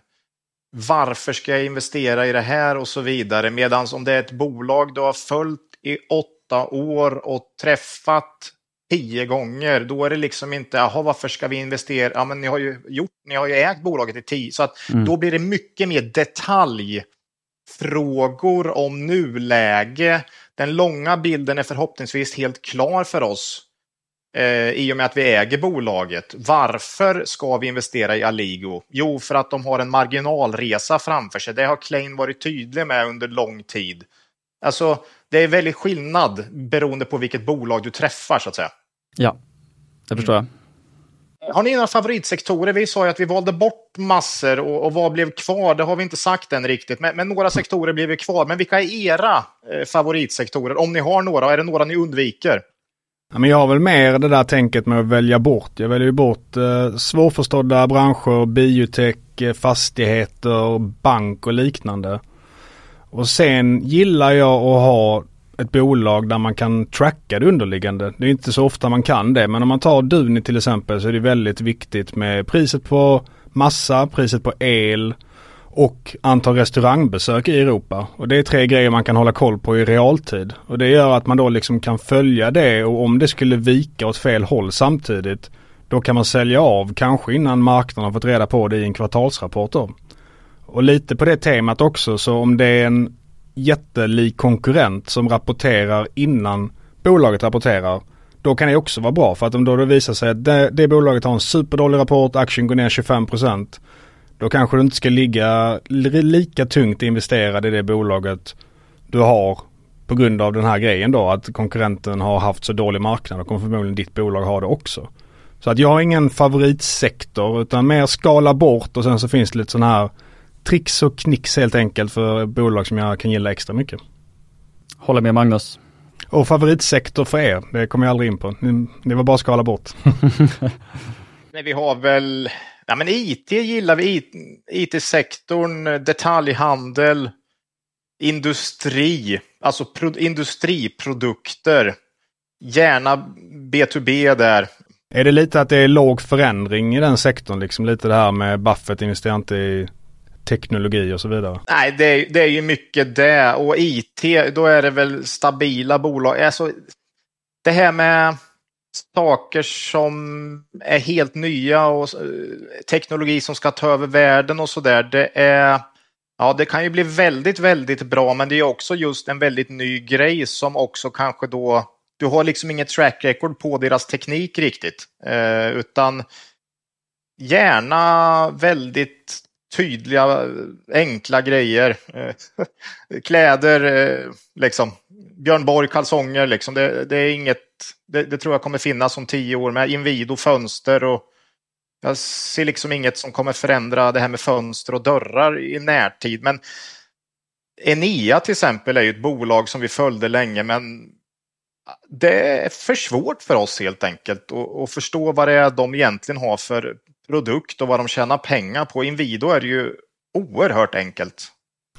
Varför ska jag investera i det här och så vidare. Medan om det är ett bolag du har följt i åtta år och träffat tio gånger, då är det liksom inte, jaha varför ska vi investera? Ja men ni har ju gjort, ni har ju ägt bolaget i tio, så att mm. då blir det mycket mer detaljfrågor om nuläge. Den långa bilden är förhoppningsvis helt klar för oss eh, i och med att vi äger bolaget. Varför ska vi investera i Aligo? Jo, för att de har en marginalresa framför sig. Det har Klein varit tydlig med under lång tid. Alltså, det är väldigt skillnad beroende på vilket bolag du träffar så att säga. Ja, det förstår jag. Har ni några favoritsektorer? Vi sa ju att vi valde bort massor och, och vad blev kvar? Det har vi inte sagt än riktigt. Men, men några sektorer blev kvar. Men vilka är era eh, favoritsektorer? Om ni har några, är det några ni undviker? Ja, men jag har väl mer det där tänket med att välja bort. Jag väljer ju bort eh, svårförstådda branscher, biotech, eh, fastigheter, bank och liknande. Och sen gillar jag att ha ett bolag där man kan tracka det underliggande. Det är inte så ofta man kan det men om man tar Duni till exempel så är det väldigt viktigt med priset på massa, priset på el och antal restaurangbesök i Europa. Och det är tre grejer man kan hålla koll på i realtid. Och det gör att man då liksom kan följa det och om det skulle vika åt fel håll samtidigt då kan man sälja av kanske innan marknaden har fått reda på det i en kvartalsrapport då. Och lite på det temat också så om det är en jättelik konkurrent som rapporterar innan bolaget rapporterar. Då kan det också vara bra för att om då det visar sig att det, det bolaget har en superdålig rapport, aktien går ner 25% Då kanske du inte ska ligga lika tungt investerad i det bolaget du har på grund av den här grejen då att konkurrenten har haft så dålig marknad och kommer förmodligen ditt bolag ha det också. Så att jag har ingen favoritsektor utan mer skala bort och sen så finns det lite sådana här tricks och knicks helt enkelt för bolag som jag kan gilla extra mycket. Håller med Magnus. Och favoritsektor för er, det kommer jag aldrig in på. Ni, det var bara skala bort. Nej, vi har väl, ja men IT gillar vi, IT-sektorn, detaljhandel, industri, alltså pro, industriprodukter. Gärna B2B där. Är det lite att det är låg förändring i den sektorn? Liksom lite det här med Buffett investerar inte i teknologi och så vidare? Nej, det är, det är ju mycket det. Och IT, då är det väl stabila bolag. Alltså, det här med saker som är helt nya och teknologi som ska ta över världen och sådär. Det är Ja, det kan ju bli väldigt, väldigt bra, men det är också just en väldigt ny grej som också kanske då... Du har liksom inget track record på deras teknik riktigt, eh, utan gärna väldigt tydliga, enkla grejer. Eh, kläder, eh, liksom. Björn Borg kalsonger, liksom. Det, det är inget, det, det, tror jag kommer finnas om tio år med Inwido fönster och jag ser liksom inget som kommer förändra det här med fönster och dörrar i närtid. Men Enea till exempel är ju ett bolag som vi följde länge, men det är för svårt för oss helt enkelt att förstå vad det är de egentligen har för produkt och vad de tjänar pengar på. Inwido är det ju oerhört enkelt.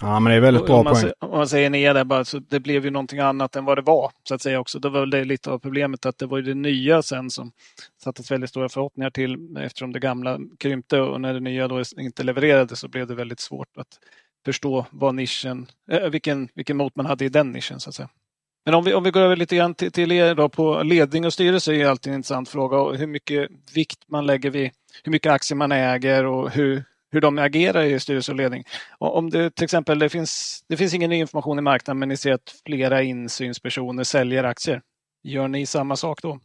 Ja, men det är väldigt bra om man, poäng. Om man säger ner där bara, så det blev ju någonting annat än vad det var. Så att säga också. Det var väl det lite av problemet att det var ju det nya sen som sattes väldigt stora förhoppningar till eftersom det gamla krympte och när det nya då inte levererade så blev det väldigt svårt att förstå vad nischen, äh, vilken, vilken mot man hade i den nischen så att säga. Men om vi, om vi går över lite grann till, till er då på ledning och styrelse är ju alltid en intressant fråga och hur mycket vikt man lägger vid hur mycket aktier man äger och hur, hur de agerar i styrelse och ledning. Och om det till exempel det finns, det finns ingen ny information i marknaden men ni ser att flera insynspersoner säljer aktier. Gör ni samma sak då?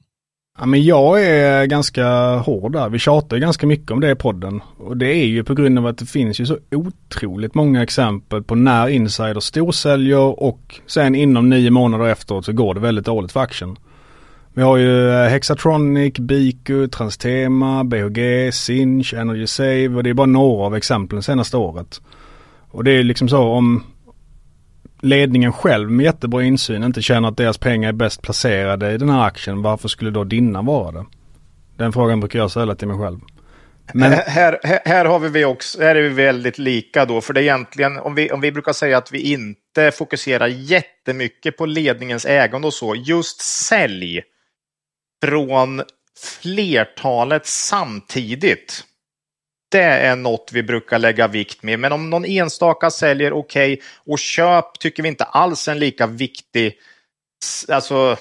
Ja, men jag är ganska hård där. Vi tjatar ganska mycket om det i podden. Och det är ju på grund av att det finns ju så otroligt många exempel på när insiders storsäljer och sen inom nio månader efteråt så går det väldigt dåligt för aktien. Vi har ju eh, Hexatronic, Biku, Transtema, BHG, Sinch, Energy Save och det är bara några av exemplen senaste året. Och det är liksom så om ledningen själv med jättebra insyn inte känner att deras pengar är bäst placerade i den här aktien, varför skulle då dina vara det? Den frågan brukar jag ställa till mig själv. Men... Här, här, här, har vi också, här är vi väldigt lika då, för det är egentligen, om vi, om vi brukar säga att vi inte fokuserar jättemycket på ledningens ägande och så, just sälj från flertalet samtidigt. Det är något vi brukar lägga vikt med. Men om någon enstaka säljer okej okay, och köp tycker vi inte alls är en lika viktig. Alltså,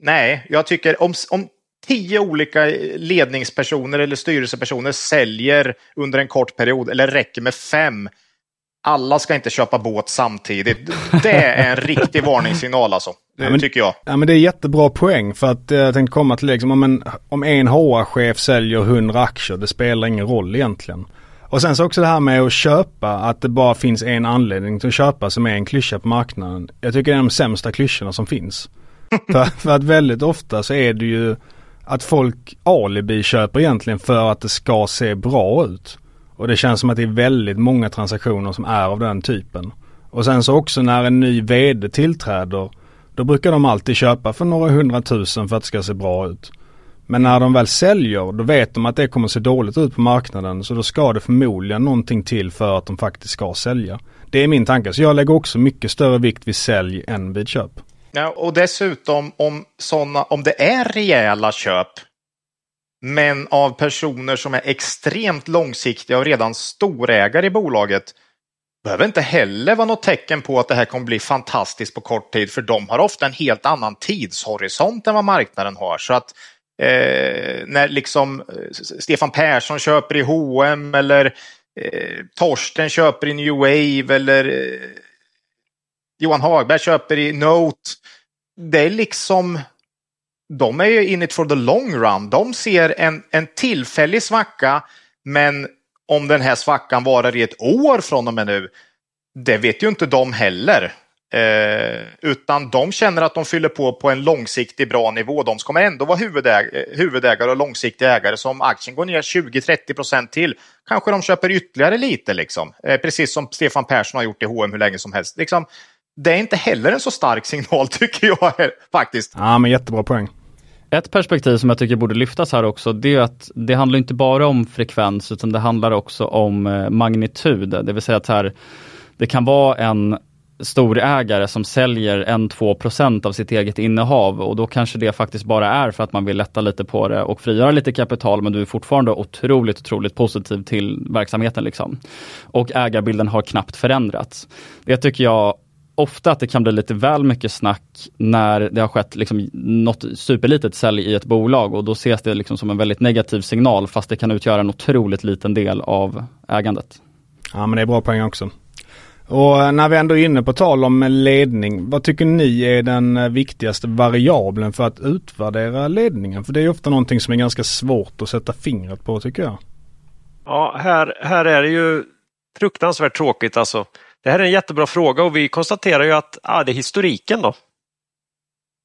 nej, jag tycker om, om tio olika ledningspersoner eller styrelsepersoner säljer under en kort period eller räcker med fem alla ska inte köpa båt samtidigt. Det är en riktig varningssignal alltså. Det ja, men, tycker jag. Ja men det är jättebra poäng för att eh, jag tänkte komma till liksom, om en, om en HR-chef säljer 100 aktier, det spelar ingen roll egentligen. Och sen så också det här med att köpa, att det bara finns en anledning till att köpa som är en klyscha på marknaden. Jag tycker det är de sämsta klyschorna som finns. för, för att väldigt ofta så är det ju att folk alibi köper egentligen för att det ska se bra ut. Och det känns som att det är väldigt många transaktioner som är av den typen. Och sen så också när en ny vd tillträder Då brukar de alltid köpa för några hundratusen för att det ska se bra ut. Men när de väl säljer, då vet de att det kommer se dåligt ut på marknaden. Så då ska det förmodligen någonting till för att de faktiskt ska sälja. Det är min tanke. Så jag lägger också mycket större vikt vid sälj än vid köp. Ja, och dessutom om, såna, om det är rejäla köp men av personer som är extremt långsiktiga och redan storägare i bolaget behöver inte heller vara något tecken på att det här kommer bli fantastiskt på kort tid för de har ofta en helt annan tidshorisont än vad marknaden har. Så att eh, när liksom eh, Stefan Persson köper i H&M eller eh, Torsten köper i New Wave eller eh, Johan Hagberg köper i Note. Det är liksom de är ju in it for the long run. De ser en, en tillfällig svacka, men om den här svackan varar i ett år från och med nu, det vet ju inte de heller. Eh, utan de känner att de fyller på på en långsiktig bra nivå. De kommer ändå vara huvudägare, huvudägare och långsiktiga ägare. Så om aktien går ner 20-30 procent till kanske de köper ytterligare lite. Liksom. Eh, precis som Stefan Persson har gjort i H&M hur länge som helst. Liksom, det är inte heller en så stark signal tycker jag faktiskt. Ja, men jättebra poäng. Ett perspektiv som jag tycker borde lyftas här också, det är att det handlar inte bara om frekvens utan det handlar också om eh, magnitud. Det vill säga att här, det kan vara en storägare som säljer 1-2% av sitt eget innehav och då kanske det faktiskt bara är för att man vill lätta lite på det och frigöra lite kapital men du är fortfarande otroligt, otroligt positiv till verksamheten. Liksom. Och ägarbilden har knappt förändrats. Det tycker jag ofta att det kan bli lite väl mycket snack när det har skett liksom något superlitet sälj i ett bolag och då ses det liksom som en väldigt negativ signal fast det kan utgöra en otroligt liten del av ägandet. Ja men det är bra poäng också. Och när vi ändå är inne på tal om ledning, vad tycker ni är den viktigaste variabeln för att utvärdera ledningen? För det är ofta någonting som är ganska svårt att sätta fingret på tycker jag. Ja, här, här är det ju fruktansvärt tråkigt alltså. Det här är en jättebra fråga och vi konstaterar ju att ah, det är historiken då.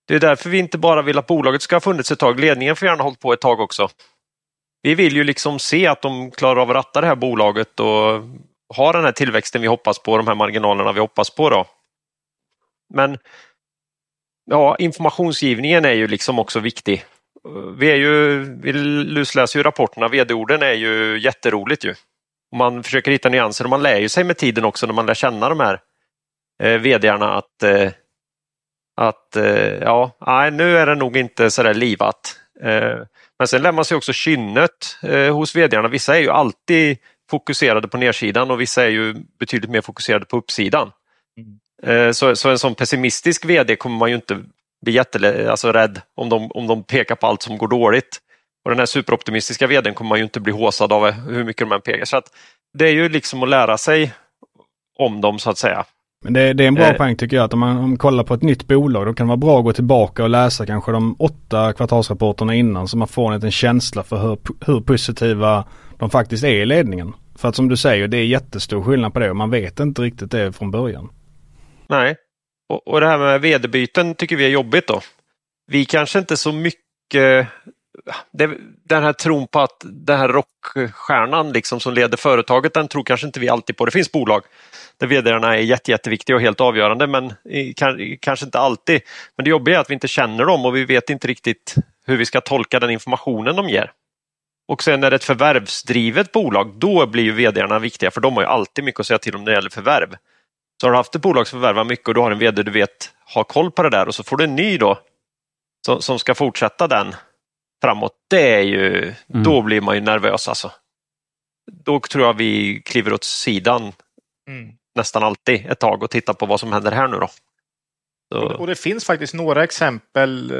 Det är därför vi inte bara vill att bolaget ska ha funnits ett tag. Ledningen får gärna hållit på ett tag också. Vi vill ju liksom se att de klarar av att ratta det här bolaget och ha den här tillväxten vi hoppas på, de här marginalerna vi hoppas på. Då. Men ja, informationsgivningen är ju liksom också viktig. Vi, är ju, vi lusläser ju rapporterna, vd-orden är ju jätteroligt ju man försöker hitta nyanser och man lär ju sig med tiden också när man lär känna de här eh, vdarna att, eh, att eh, ja, nej, nu är det nog inte så där livat. Eh, men sen lär man sig också kynnet eh, hos vdarna. Vissa är ju alltid fokuserade på nedsidan och vissa är ju betydligt mer fokuserade på uppsidan. Mm. Eh, så, så en sån pessimistisk vd kommer man ju inte bli jätterädd alltså om, de, om de pekar på allt som går dåligt. Och den här superoptimistiska vdn kommer man ju inte bli håsad av hur mycket de än pekar. Så att det är ju liksom att lära sig om dem så att säga. Men det, det är en bra eh. poäng tycker jag att om man, om man kollar på ett nytt bolag då kan det vara bra att gå tillbaka och läsa kanske de åtta kvartalsrapporterna innan så man får en liten känsla för hur, hur positiva de faktiskt är i ledningen. För att som du säger det är jättestor skillnad på det och man vet inte riktigt det från början. Nej, och, och det här med vd-byten tycker vi är jobbigt då. Vi kanske inte så mycket det, den här tron på att den här rockstjärnan liksom som leder företaget, den tror kanske inte vi alltid på. Det finns bolag där vdarna är jätte, jätteviktiga och helt avgörande men kanske inte alltid. Men det jobbiga är att vi inte känner dem och vi vet inte riktigt hur vi ska tolka den informationen de ger. Och sen är det ett förvärvsdrivet bolag, då blir ju vdarna viktiga för de har ju alltid mycket att säga till om när det gäller förvärv. Så har du haft ett bolag som förvärvar mycket och du har en vd du vet har koll på det där och så får du en ny då som, som ska fortsätta den framåt, det är ju, mm. då blir man ju nervös alltså. Då tror jag vi kliver åt sidan mm. nästan alltid ett tag och tittar på vad som händer här nu då. Så. Och det finns faktiskt några exempel eh,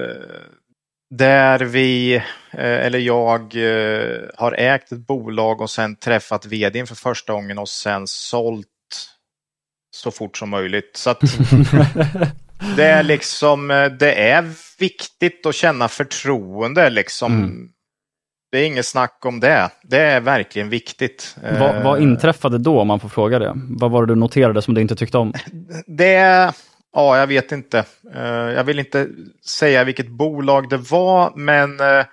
där vi, eh, eller jag, eh, har ägt ett bolag och sen träffat vdn för första gången och sen sålt så fort som möjligt. Så att Det är liksom, det är viktigt att känna förtroende liksom. Mm. Det är inget snack om det. Det är verkligen viktigt. Vad, vad, inträffade då om man får fråga det? Vad var det du noterade som du inte tyckte om? Det, ja jag vet inte. Eh, jag vill inte säga vilket bolag det var men eh,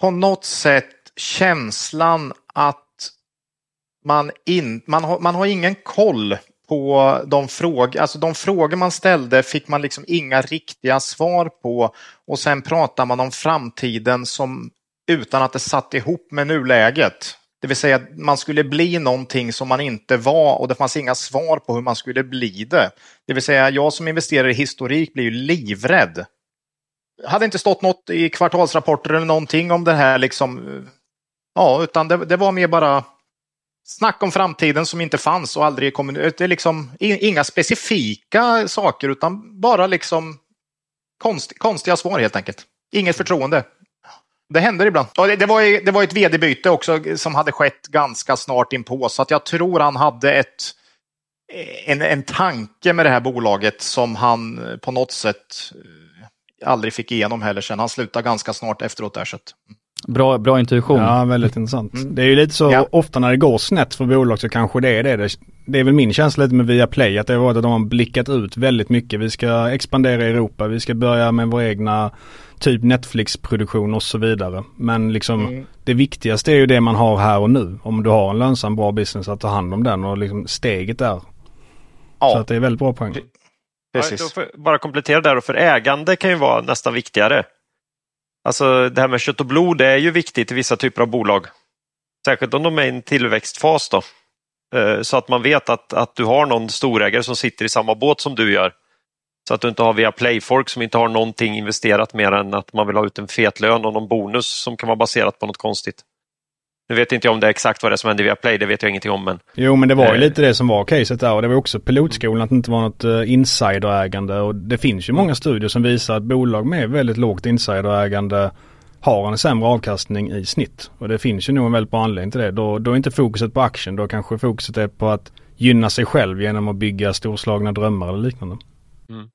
på något sätt känslan att man, in, man, har, man har ingen koll på de frågor, alltså de frågor man ställde fick man liksom inga riktiga svar på och sen pratar man om framtiden som utan att det satt ihop med nuläget. Det vill säga att man skulle bli någonting som man inte var och det fanns inga svar på hur man skulle bli det. Det vill säga jag som investerar i historik blir ju livrädd. Det hade inte stått något i kvartalsrapporter eller någonting om det här liksom. Ja, utan det, det var mer bara snack om framtiden som inte fanns och aldrig kom. Det är liksom inga specifika saker utan bara liksom konst, konstiga svar helt enkelt. Inget förtroende. Det händer ibland. Och det, det, var, det var ett vd-byte också som hade skett ganska snart inpå så att jag tror han hade ett, en, en tanke med det här bolaget som han på något sätt eh, aldrig fick igenom heller sen. Han slutade ganska snart efteråt där. Så att... Bra, bra intuition. Ja, väldigt intressant. Mm. Det är ju lite så ja. ofta när det går snett för bolag så kanske det är det. det. Det är väl min känsla lite med Viaplay att det har varit att de har blickat ut väldigt mycket. Vi ska expandera i Europa, vi ska börja med vår egna typ Netflix-produktion och så vidare. Men liksom mm. det viktigaste är ju det man har här och nu. Om du har en lönsam bra business att ta hand om den och liksom steget där. Ja. Så att det är väldigt bra poäng. Precis. Ja, bara komplettera där och för ägande kan ju vara nästan viktigare. Alltså det här med kött och blod är ju viktigt i vissa typer av bolag. Särskilt om de är i en tillväxtfas då. Eh, så att man vet att, att du har någon storägare som sitter i samma båt som du gör. Så att du inte har via playfolk som inte har någonting investerat mer än att man vill ha ut en fet lön och någon bonus som kan vara baserat på något konstigt. Nu vet inte jag om det är exakt vad det är som hände via Play, det vet jag ingenting om. Men... Jo men det var ju eh. lite det som var caset där och det var också pilotskolan att det inte var något uh, insiderägande och det finns ju många studier som visar att bolag med väldigt lågt insiderägande har en sämre avkastning i snitt. Och det finns ju nog en väldigt bra anledning till det. Då, då är inte fokuset på aktien, då kanske fokuset är på att gynna sig själv genom att bygga storslagna drömmar eller liknande. Mm.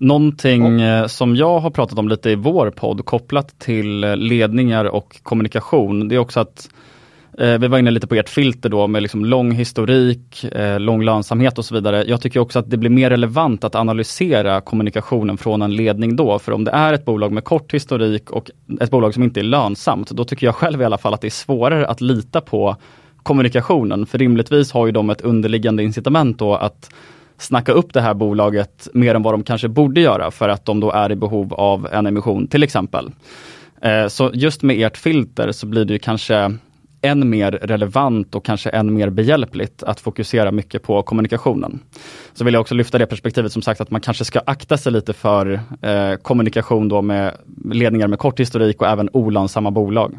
Någonting oh. som jag har pratat om lite i vår podd kopplat till eh, ledningar och kommunikation, det är också att eh, vi var inne lite på ert filter då med liksom lång historik, eh, lång lönsamhet och så vidare. Jag tycker också att det blir mer relevant att analysera kommunikationen från en ledning då. För om det är ett bolag med kort historik och ett bolag som inte är lönsamt, då tycker jag själv i alla fall att det är svårare att lita på kommunikationen. För rimligtvis har ju de ett underliggande incitament då att snacka upp det här bolaget mer än vad de kanske borde göra för att de då är i behov av en emission till exempel. Eh, så just med ert filter så blir det kanske än mer relevant och kanske än mer behjälpligt att fokusera mycket på kommunikationen. Så vill jag också lyfta det perspektivet som sagt att man kanske ska akta sig lite för eh, kommunikation då med ledningar med kort historik och även olönsamma bolag.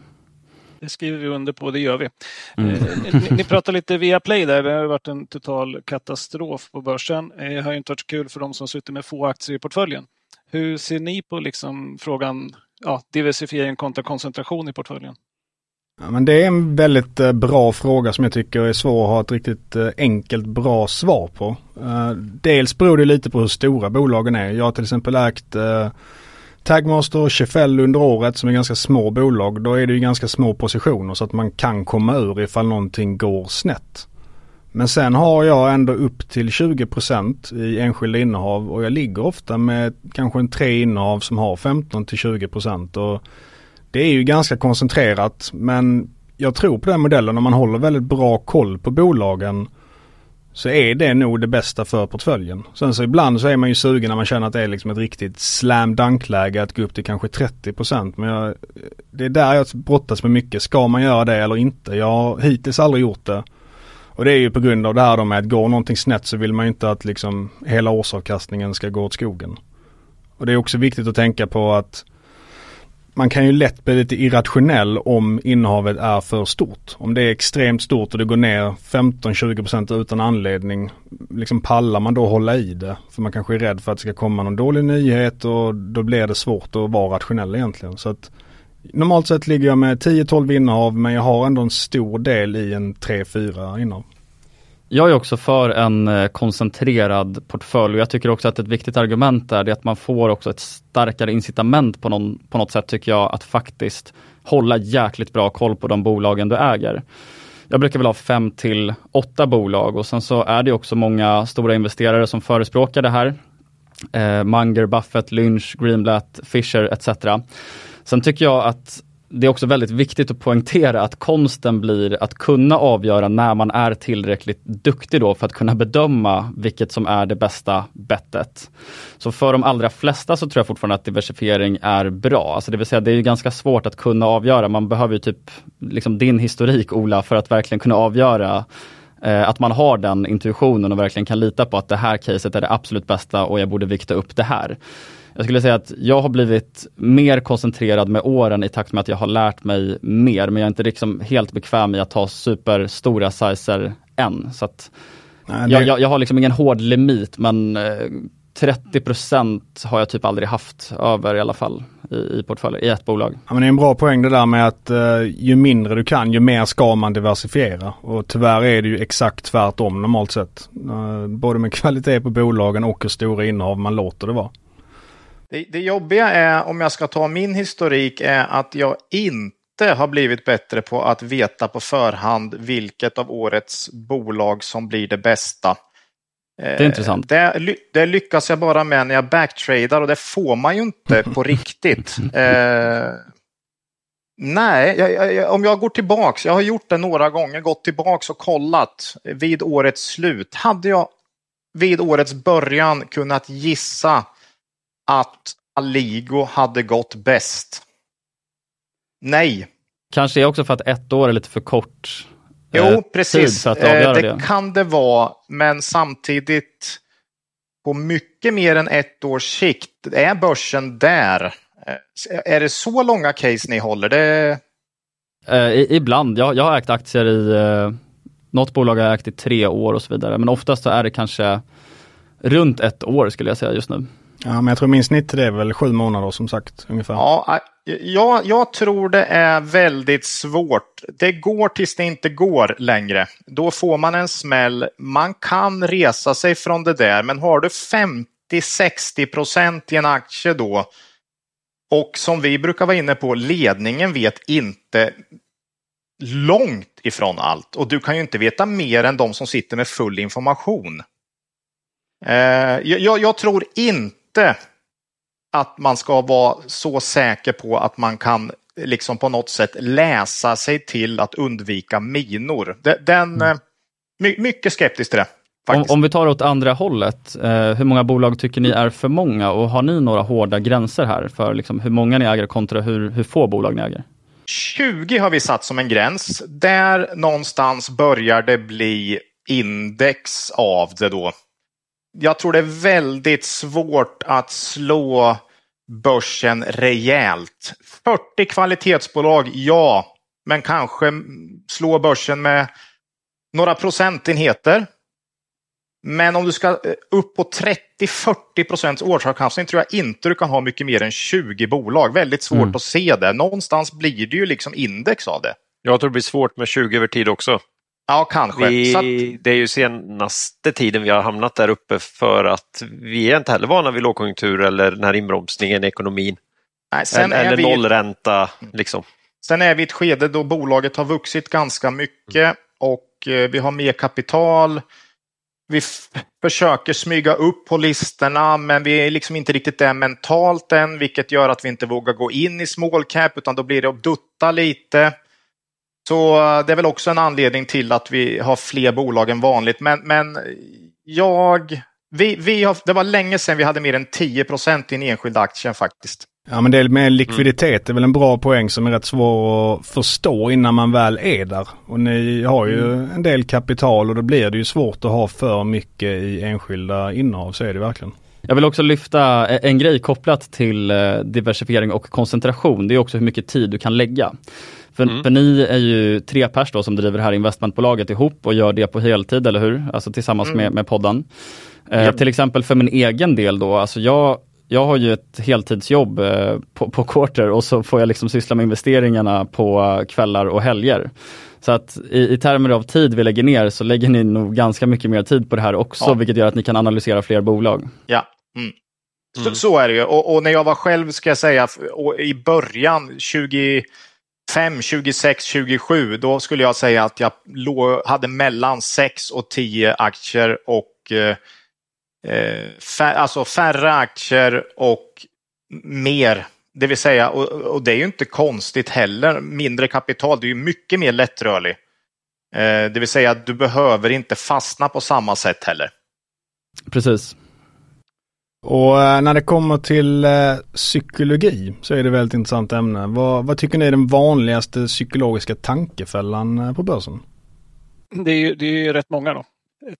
Det skriver vi under på, det gör vi. Mm. Eh, ni, ni pratar lite via Play där, det har varit en total katastrof på börsen. Eh, det har inte varit så kul för de som suttit med få aktier i portföljen. Hur ser ni på liksom frågan ja, diversifiering kontra koncentration i portföljen? Ja, men det är en väldigt eh, bra fråga som jag tycker är svår att ha ett riktigt eh, enkelt bra svar på. Eh, dels beror det lite på hur stora bolagen är. Jag har till exempel ägt Tagmaster och Chefell under året som är ganska små bolag. Då är det ju ganska små positioner så att man kan komma ur ifall någonting går snett. Men sen har jag ändå upp till 20% i enskilda innehav och jag ligger ofta med kanske en tre innehav som har 15 till 20% och det är ju ganska koncentrerat men jag tror på den modellen om man håller väldigt bra koll på bolagen så är det nog det bästa för portföljen. Sen så ibland så är man ju sugen när man känner att det är liksom ett riktigt slam dunk-läge att gå upp till kanske 30% men jag, det är där jag brottas med mycket. Ska man göra det eller inte? Jag har hittills aldrig gjort det. Och det är ju på grund av det här då med att går någonting snett så vill man ju inte att liksom hela årsavkastningen ska gå åt skogen. Och det är också viktigt att tänka på att man kan ju lätt bli lite irrationell om innehavet är för stort. Om det är extremt stort och det går ner 15-20% utan anledning. Liksom pallar man då hålla i det? För man kanske är rädd för att det ska komma någon dålig nyhet och då blir det svårt att vara rationell egentligen. Så att Normalt sett ligger jag med 10-12 innehav men jag har ändå en stor del i en 3-4 innehav. Jag är också för en eh, koncentrerad portfölj och jag tycker också att ett viktigt argument där är att man får också ett starkare incitament på, någon, på något sätt tycker jag att faktiskt hålla jäkligt bra koll på de bolagen du äger. Jag brukar väl ha fem till åtta bolag och sen så är det också många stora investerare som förespråkar det här. Eh, Munger, Buffett, Lynch, Greenblatt, Fisher etc. Sen tycker jag att det är också väldigt viktigt att poängtera att konsten blir att kunna avgöra när man är tillräckligt duktig då för att kunna bedöma vilket som är det bästa bettet. Så för de allra flesta så tror jag fortfarande att diversifiering är bra. Alltså det vill säga det är ganska svårt att kunna avgöra. Man behöver ju typ liksom din historik Ola för att verkligen kunna avgöra eh, att man har den intuitionen och verkligen kan lita på att det här caset är det absolut bästa och jag borde vikta upp det här. Jag skulle säga att jag har blivit mer koncentrerad med åren i takt med att jag har lärt mig mer, men jag är inte liksom helt bekväm i att ta superstora sizer än. Så Nej, det... jag, jag, jag, har liksom ingen hård limit, men 30 eh, har jag typ aldrig haft över i alla fall i, i portföljer, i ett bolag. Ja, men det är en bra poäng det där med att uh, ju mindre du kan ju mer ska man diversifiera. Och tyvärr är det ju exakt tvärtom normalt sett. Uh, både med kvalitet på bolagen och hur stora innehav man låter det vara. Det, det jobbiga är, om jag ska ta min historik, är att jag inte har blivit bättre på att veta på förhand vilket av årets bolag som blir det bästa. Det är intressant. Det, det, lyckas jag bara med när jag backtradar och det får man ju inte på riktigt. Eh, nej, jag, jag, om jag går tillbaks, jag har gjort det några gånger, gått tillbaks och kollat vid årets slut. Hade jag vid årets början kunnat gissa att Aligo hade gått bäst? Nej. Kanske också för att ett år är lite för kort Jo, eh, precis. För att avgöra det, det kan det vara, men samtidigt på mycket mer än ett års sikt, är börsen där? Eh, är det så långa case ni håller? Det... Eh, ibland. Jag, jag har ägt aktier i, eh, något bolag har jag ägt i tre år och så vidare, men oftast så är det kanske runt ett år skulle jag säga just nu. Ja, men jag tror min snitt är väl sju månader som sagt ungefär. Ja, jag, jag tror det är väldigt svårt. Det går tills det inte går längre. Då får man en smäll. Man kan resa sig från det där, men har du 50-60 procent i en aktie då och som vi brukar vara inne på, ledningen vet inte långt ifrån allt och du kan ju inte veta mer än de som sitter med full information. Eh, jag, jag, tror inte inte att man ska vara så säker på att man kan liksom på något sätt läsa sig till att undvika minor. Den, mm. Eh, mycket skeptisk till det. Om, om, vi tar åt andra hållet, eh, hur många bolag tycker ni är för många och har ni några hårda gränser här för liksom hur många ni äger kontra hur, hur få bolag ni äger? 20 har vi satt som en gräns. Där någonstans börjar det bli index av det då jag tror det är väldigt svårt att slå börsen rejält. 40 kvalitetsbolag, ja, men kanske slå börsen med några procentenheter. Men om du ska eh, upp på 30-40 procents årsavkastning tror jag inte du kan ha mycket mer än 20 bolag. Väldigt svårt mm. att se det. Någonstans blir det ju liksom index av det. Jag tror det blir svårt med 20 över tid också. Ja, kanske. Vi, att... Det är ju senaste tiden vi har hamnat där uppe för att vi är inte heller vana vid lågkonjunktur eller den här inbromsningen i ekonomin. Nej, sen eller eller vi... nollränta. Liksom. Sen är vi i ett skede då bolaget har vuxit ganska mycket och eh, vi har mer kapital. Vi försöker smyga upp på listorna men vi är liksom inte riktigt där mentalt än vilket gör att vi inte vågar gå in i small cap utan då blir det att dutta lite. Så eh, det är väl också en anledning till att vi har fler bolag än vanligt. Men, men jag, vi, vi har, det var länge sedan vi hade mer än 10 procent i en enskild aktie faktiskt. Ja men det med likviditet det är väl en bra poäng som är rätt svår att förstå innan man väl är där. Och ni har ju mm. en del kapital och då blir det ju svårt att ha för mycket i enskilda innehav, så är det verkligen. Jag vill också lyfta en grej kopplat till eh, diversifiering och koncentration. Det är också hur mycket tid du kan lägga. För, mm. för ni är ju tre pers då som driver det här investmentbolaget ihop och gör det på heltid, eller hur? Alltså tillsammans mm. med, med podden. Eh, yep. Till exempel för min egen del då, alltså jag jag har ju ett heltidsjobb eh, på, på quarter och så får jag liksom syssla med investeringarna på kvällar och helger. Så att i, i termer av tid vi lägger ner så lägger ni nog ganska mycket mer tid på det här också, ja. vilket gör att ni kan analysera fler bolag. Ja. Mm. Så, mm. så, är det ju. Och, och, när jag var själv, ska jag säga, i början, 20 5, 26, 27, då skulle jag säga att jag hade mellan 6 och 10 aktier och eh, eh, fär, alltså färre aktier och mer Det vill säga, och, och, det är ju inte konstigt heller, mindre kapital, det är ju mycket mer lättrörlig. Eh, det vill säga, du behöver inte fastna på samma sätt heller. Precis. Och eh, när det kommer till eh, psykologi så är det väldigt intressant ämne. Vad, vad, tycker ni är den vanligaste psykologiska tankefällan eh, på börsen? Det är ju, det är ju rätt många då,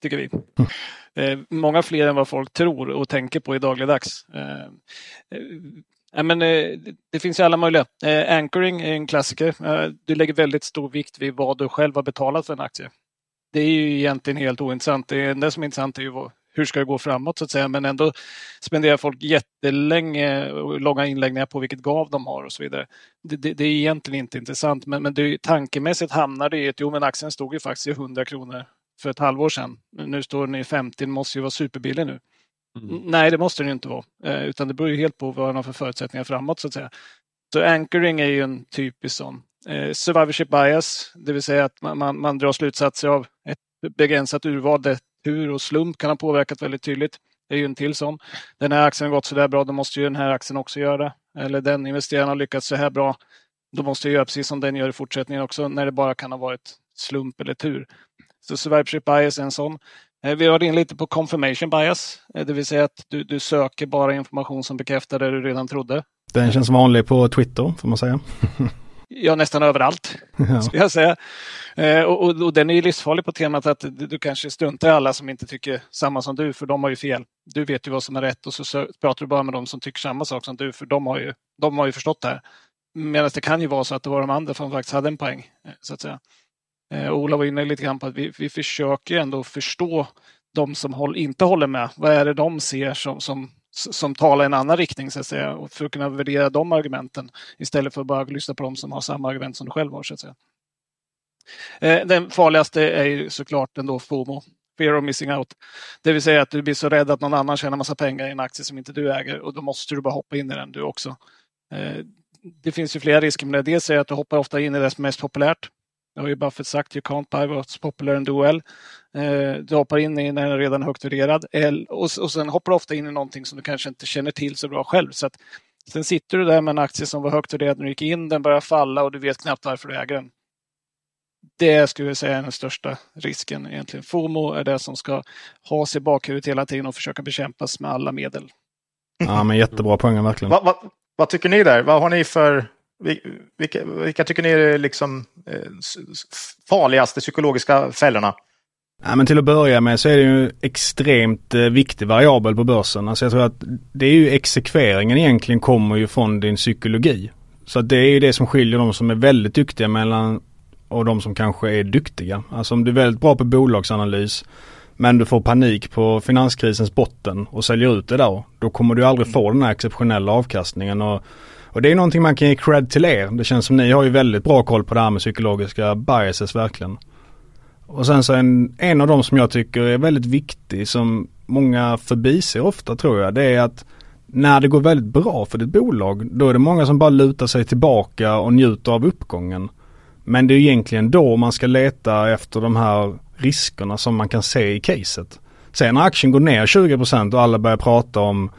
tycker vi. Mm. Eh, många fler än vad folk tror och tänker på i dagligdags. Eh, men, det, det finns ju alla möjliga. anchoring är en klassiker. du lägger väldigt stor vikt vid vad du själv har betalat för en aktie. Det är ju egentligen helt ointressant. Det enda som är intressant är ju vad, hur ska det gå framåt så att säga. Men ändå spenderar folk jättelänge och långa inläggningar på vilket gav de har och så vidare. Det, det, det är egentligen inte intressant men, men det, tankemässigt hamnar det i att jo men aktien stod ju faktiskt i 100 kronor för ett halvår sedan. Nu står den i 50, den måste ju vara superbillig nu. Mm. Nej, det måste den ju inte vara. Eh, utan det beror ju helt på vad den har för förutsättningar framåt så att säga. Så anchoring är ju en typisk sån. Eh, survivorship bias, det vill säga att man, man, man drar slutsatser av ett begränsat urval där tur och slump kan ha påverkat väldigt tydligt. Det är ju en till sån. Den här aktien har gått så där bra, då måste ju den här aktien också göra det. Eller den investeraren har lyckats så här bra, då måste jag göra precis som den gör i fortsättningen också, när det bara kan ha varit slump eller tur. Så survivorship bias är en sån. Eh, vi har varit in lite på confirmation bias, eh, det vill säga att du, du söker bara information som bekräftar det du redan trodde. Den känns vanlig på Twitter, får man säga. ja, nästan överallt, ja. skulle jag säga. Eh, och, och, den är ju livsfarlig på temat att du, kanske struntar i alla som inte tycker samma som du, för de har ju fel. Du vet ju vad som är rätt och så, pratar du bara med dem som tycker samma sak som du, för de har ju, de har ju förstått det här. Medan det kan ju vara så att det var de andra som faktiskt hade en poäng, eh, så att säga. Eh, Ola var inne lite grann på att vi, vi försöker ändå förstå de som håll, inte håller med. Vad är det de ser som, som, som talar i en annan riktning så att säga. Och för att kunna värdera de argumenten istället för att bara lyssna på de som har samma argument som du själv har. Så att säga. Eh, den farligaste är ju såklart ändå FOMO, fear of missing out. Det vill säga att du blir så rädd att någon annan tjänar massa pengar i en aktie som inte du äger och då måste du bara hoppa in i den du också. Eh, det finns ju flera risker med det. Dels är att du hoppar ofta in i det som är mest populärt. Det har ju Buffett sagt, you can't buy what's popular and do well. Eh, du hoppar in i när den är redan högt värderad och sen hoppar du ofta in i någonting som du kanske inte känner till så bra själv. Så att, sen sitter du där med en aktie som var högt värderad när du gick in, den börjar falla och du vet knappt varför du äger den. Det skulle jag säga är den största risken egentligen. FOMO är det som ska ha sig i bakhuvudet hela tiden och försöka bekämpas med alla medel. Ja, men jättebra poäng verkligen. Vad, vad, vad tycker ni där? Vad har ni för vilka, vilka tycker ni är liksom eh, farligaste psykologiska fällorna? Ja, men till att börja med så är det ju extremt eh, viktig variabel på börsen. Alltså jag tror att det är ju exekveringen egentligen kommer ju från din psykologi. Så det är ju det som skiljer de som är väldigt duktiga mellan och de som kanske är duktiga. Alltså om du är väldigt bra på bolagsanalys men du får panik på finanskrisens botten och säljer ut det där. Då kommer du aldrig få den här exceptionella avkastningen. Och, och det är någonting man kan ge cred till er. Det känns som ni har ju väldigt bra koll på det här med psykologiska biases verkligen. Och sen så en, en av de som jag tycker är väldigt viktig som många förbiser ofta tror jag. Det är att när det går väldigt bra för ditt bolag då är det många som bara lutar sig tillbaka och njuter av uppgången. Men det är egentligen då man ska leta efter de här riskerna som man kan se i caset. Sen när aktien går ner 20% och alla börjar prata om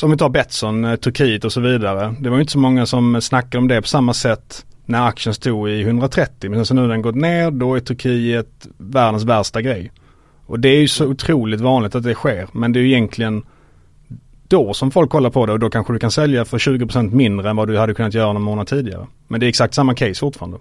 som vi tar Betsson, eh, Turkiet och så vidare. Det var inte så många som snackade om det på samma sätt när aktien stod i 130. Men sen nu den gått ner då är Turkiet världens värsta grej. Och det är ju så otroligt vanligt att det sker. Men det är ju egentligen då som folk kollar på det och då kanske du kan sälja för 20% mindre än vad du hade kunnat göra någon månad tidigare. Men det är exakt samma case fortfarande.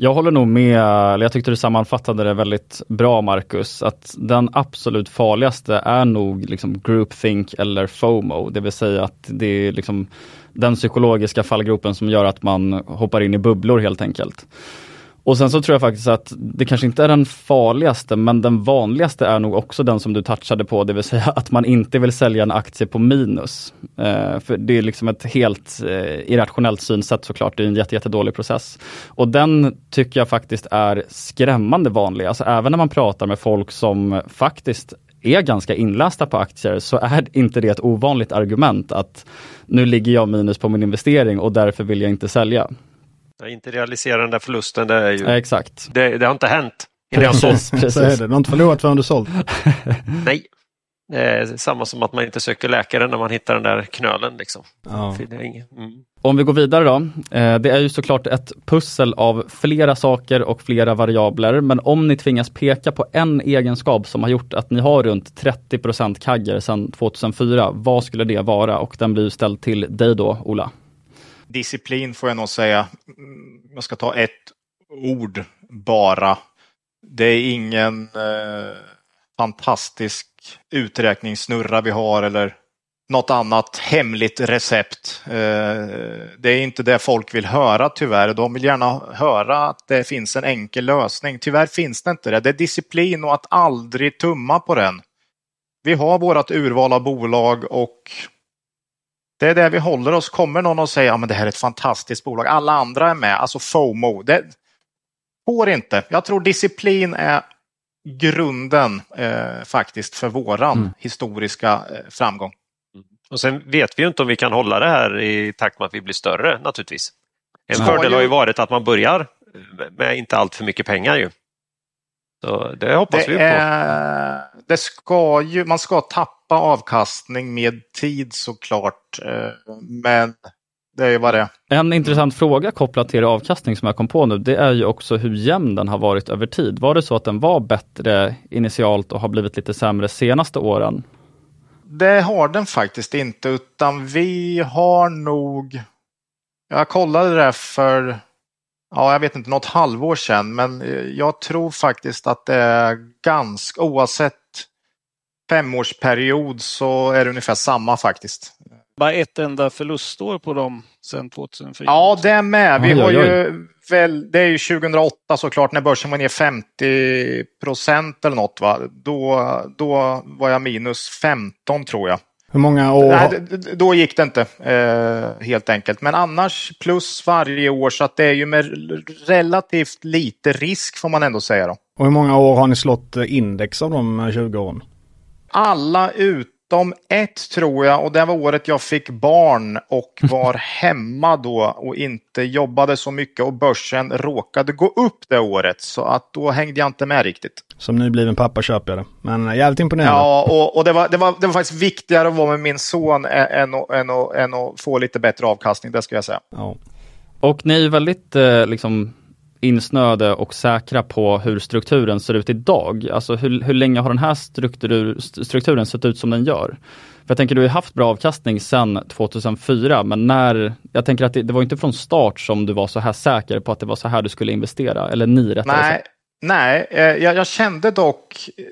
Jag håller nog med, jag tyckte du sammanfattade det väldigt bra Marcus, att den absolut farligaste är nog liksom groupthink eller FOMO, det vill säga att det är liksom den psykologiska fallgropen som gör att man hoppar in i bubblor helt enkelt. Och sen så tror jag faktiskt att det kanske inte är den farligaste, men den vanligaste är nog också den som du touchade på, det vill säga att man inte vill sälja en aktie på minus. Eh, för det är liksom ett helt eh, irrationellt synsätt såklart, det är en jätte, jättedålig process. Och den tycker jag faktiskt är skrämmande vanlig, alltså även när man pratar med folk som faktiskt är ganska inlästa på aktier så är inte det ett ovanligt argument att nu ligger jag minus på min investering och därför vill jag inte sälja. Jag inte realisera den där förlusten, det är ju... Ja, exakt. Det, det, har inte hänt sålt. Precis. Så är det. Du har inte förlorat förrän du sålt. Nej. Det är samma som att man inte söker läkare när man hittar den där knölen. Liksom. Ja. Mm. Om vi går vidare då. Eh, det är ju såklart ett pussel av flera saker och flera variabler. Men om ni tvingas peka på en egenskap som har gjort att ni har runt 30% kagger sedan 2004. Vad skulle det vara? Och den blir ställd till dig då, Ola. Disciplin får jag nog säga. Mm, jag ska ta ett ord bara. Det är ingen eh, fantastisk uträkningssnurra vi har eller något annat hemligt recept. Eh, det är inte det folk vill höra tyvärr. De vill gärna höra att det finns en enkel lösning. Tyvärr finns det inte det. Det är disciplin och att aldrig tumma på den. Vi har vårt urval av bolag och det är det vi håller oss. Kommer någon och säger att ja, det här är ett fantastiskt bolag, alla andra är med, alltså FOMO. Det får inte. Jag tror disciplin är grunden eh, faktiskt för våran mm. historiska eh, framgång. Mm. Och sen vet vi ju inte om vi kan hålla det här i takt med att vi blir större naturligtvis. En fördel har ju varit att man börjar med inte allt för mycket pengar ju. Så det hoppas det vi på. Är, det ska ju, man ska tappa avkastning med tid såklart. Eh, men det är ju vad det. En intressant fråga kopplat till avkastning som jag kom på nu, det är ju också hur jämn den har varit över tid. Var det så att den var bättre initialt och har blivit lite sämre senaste åren? Det har den faktiskt inte, utan vi har nog... Jag kollade det för, ja, jag vet inte, något halvår sedan, men jag tror faktiskt att det är ganska, oavsett femårsperiod så är det ungefär samma faktiskt bara ett enda förlustår på dem sedan 2004. Ja, det är med. Vi har ju väl, det är ju 2008 såklart när börsen var ner 50 procent eller något. Va? Då, då var jag minus 15 tror jag. Hur många år? Nej, då gick det inte eh, helt enkelt. Men annars plus varje år så att det är ju med relativt lite risk får man ändå säga. Då. Och hur många år har ni slått index av de 20 åren? Alla ut utom ett tror jag och det var året jag fick barn och var hemma då och inte jobbade så mycket och börsen råkade gå upp det året så att då hängde jag inte med riktigt. Som nybliven pappa köper jag det. Men jävligt imponerande. Ja, och, och det, var, det, var, det var faktiskt viktigare att vara med min son än, att, än, att, än att få lite bättre avkastning, det ska jag säga. Ja. Och ni är väldigt eh, liksom insnöade och säkra på hur strukturen ser ut idag? Alltså hur, hur länge har den här struktur, strukturen sett ut som den gör? För jag tänker du har haft bra avkastning sedan 2004 men när, jag tänker att det, det, var inte från start som du var så här säker på att det var så här du skulle investera, eller ni rättare Nej, sagt. nej eh, jag, jag, kände dock eh,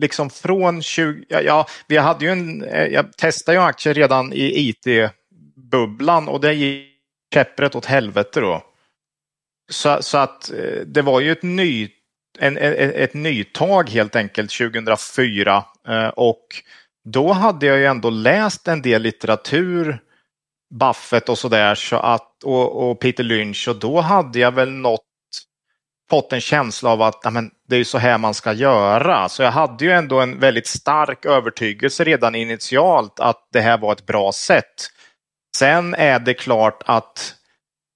liksom från 20, ja, ja, vi hade ju en, eh, jag testade ju aktier redan i IT-bubblan och det gick käpprätt åt helvete då. Så, så att eh, det var ju ett, ny, en, ett, ett nytag helt enkelt 2004 eh, och då hade jag ju ändå läst en del litteratur, Buffett och sådär så att, och, och Peter Lynch och då hade jag väl något fått en känsla av att amen, det är så här man ska göra. Så jag hade ju ändå en väldigt stark övertygelse redan initialt att det här var ett bra sätt. Sen är det klart att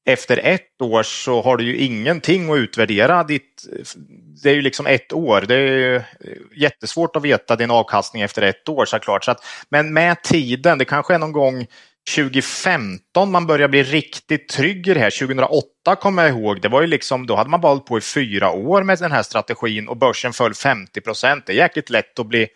efter ett år så har du ju ingenting att utvärdera ditt... Det är ju liksom ett år. Det är eh, jättesvårt att veta din avkastning efter ett år såklart. Så att, men med tiden, det kanske är någon gång 2015 man börjar bli riktigt trygg i det här. 2008 kommer jag ihåg, det var ju liksom, då hade man bara hållit på i fyra år med den här strategin och börsen föll 50 procent. Det är jäkligt lätt att bli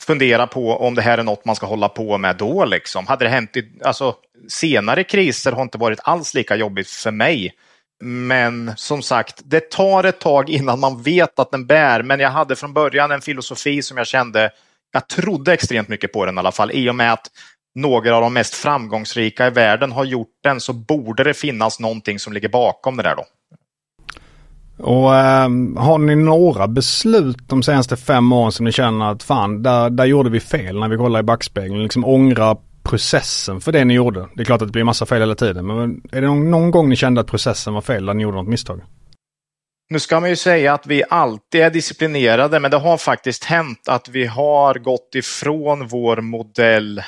fundera på om det här är något man ska hålla på med då. Liksom. Hade det hänt i, alltså, senare kriser har inte varit alls lika jobbigt för mig. Men som sagt, det tar ett tag innan man vet att den bär. Men jag hade från början en filosofi som jag kände, jag trodde extremt mycket på den i alla fall. I och med att några av de mest framgångsrika i världen har gjort den så borde det finnas någonting som ligger bakom det där då. Och äh, har ni några beslut de senaste fem åren som ni känner att fan, där, där gjorde vi fel när vi kollar i backspegeln? Liksom ångra processen för det ni gjorde? Det är klart att det blir massa fel hela tiden, men är det någon, någon gång ni kände att processen var fel, där ni gjorde något misstag? Nu ska man ju säga att vi alltid är disciplinerade, men det har faktiskt hänt att vi har gått ifrån vår modell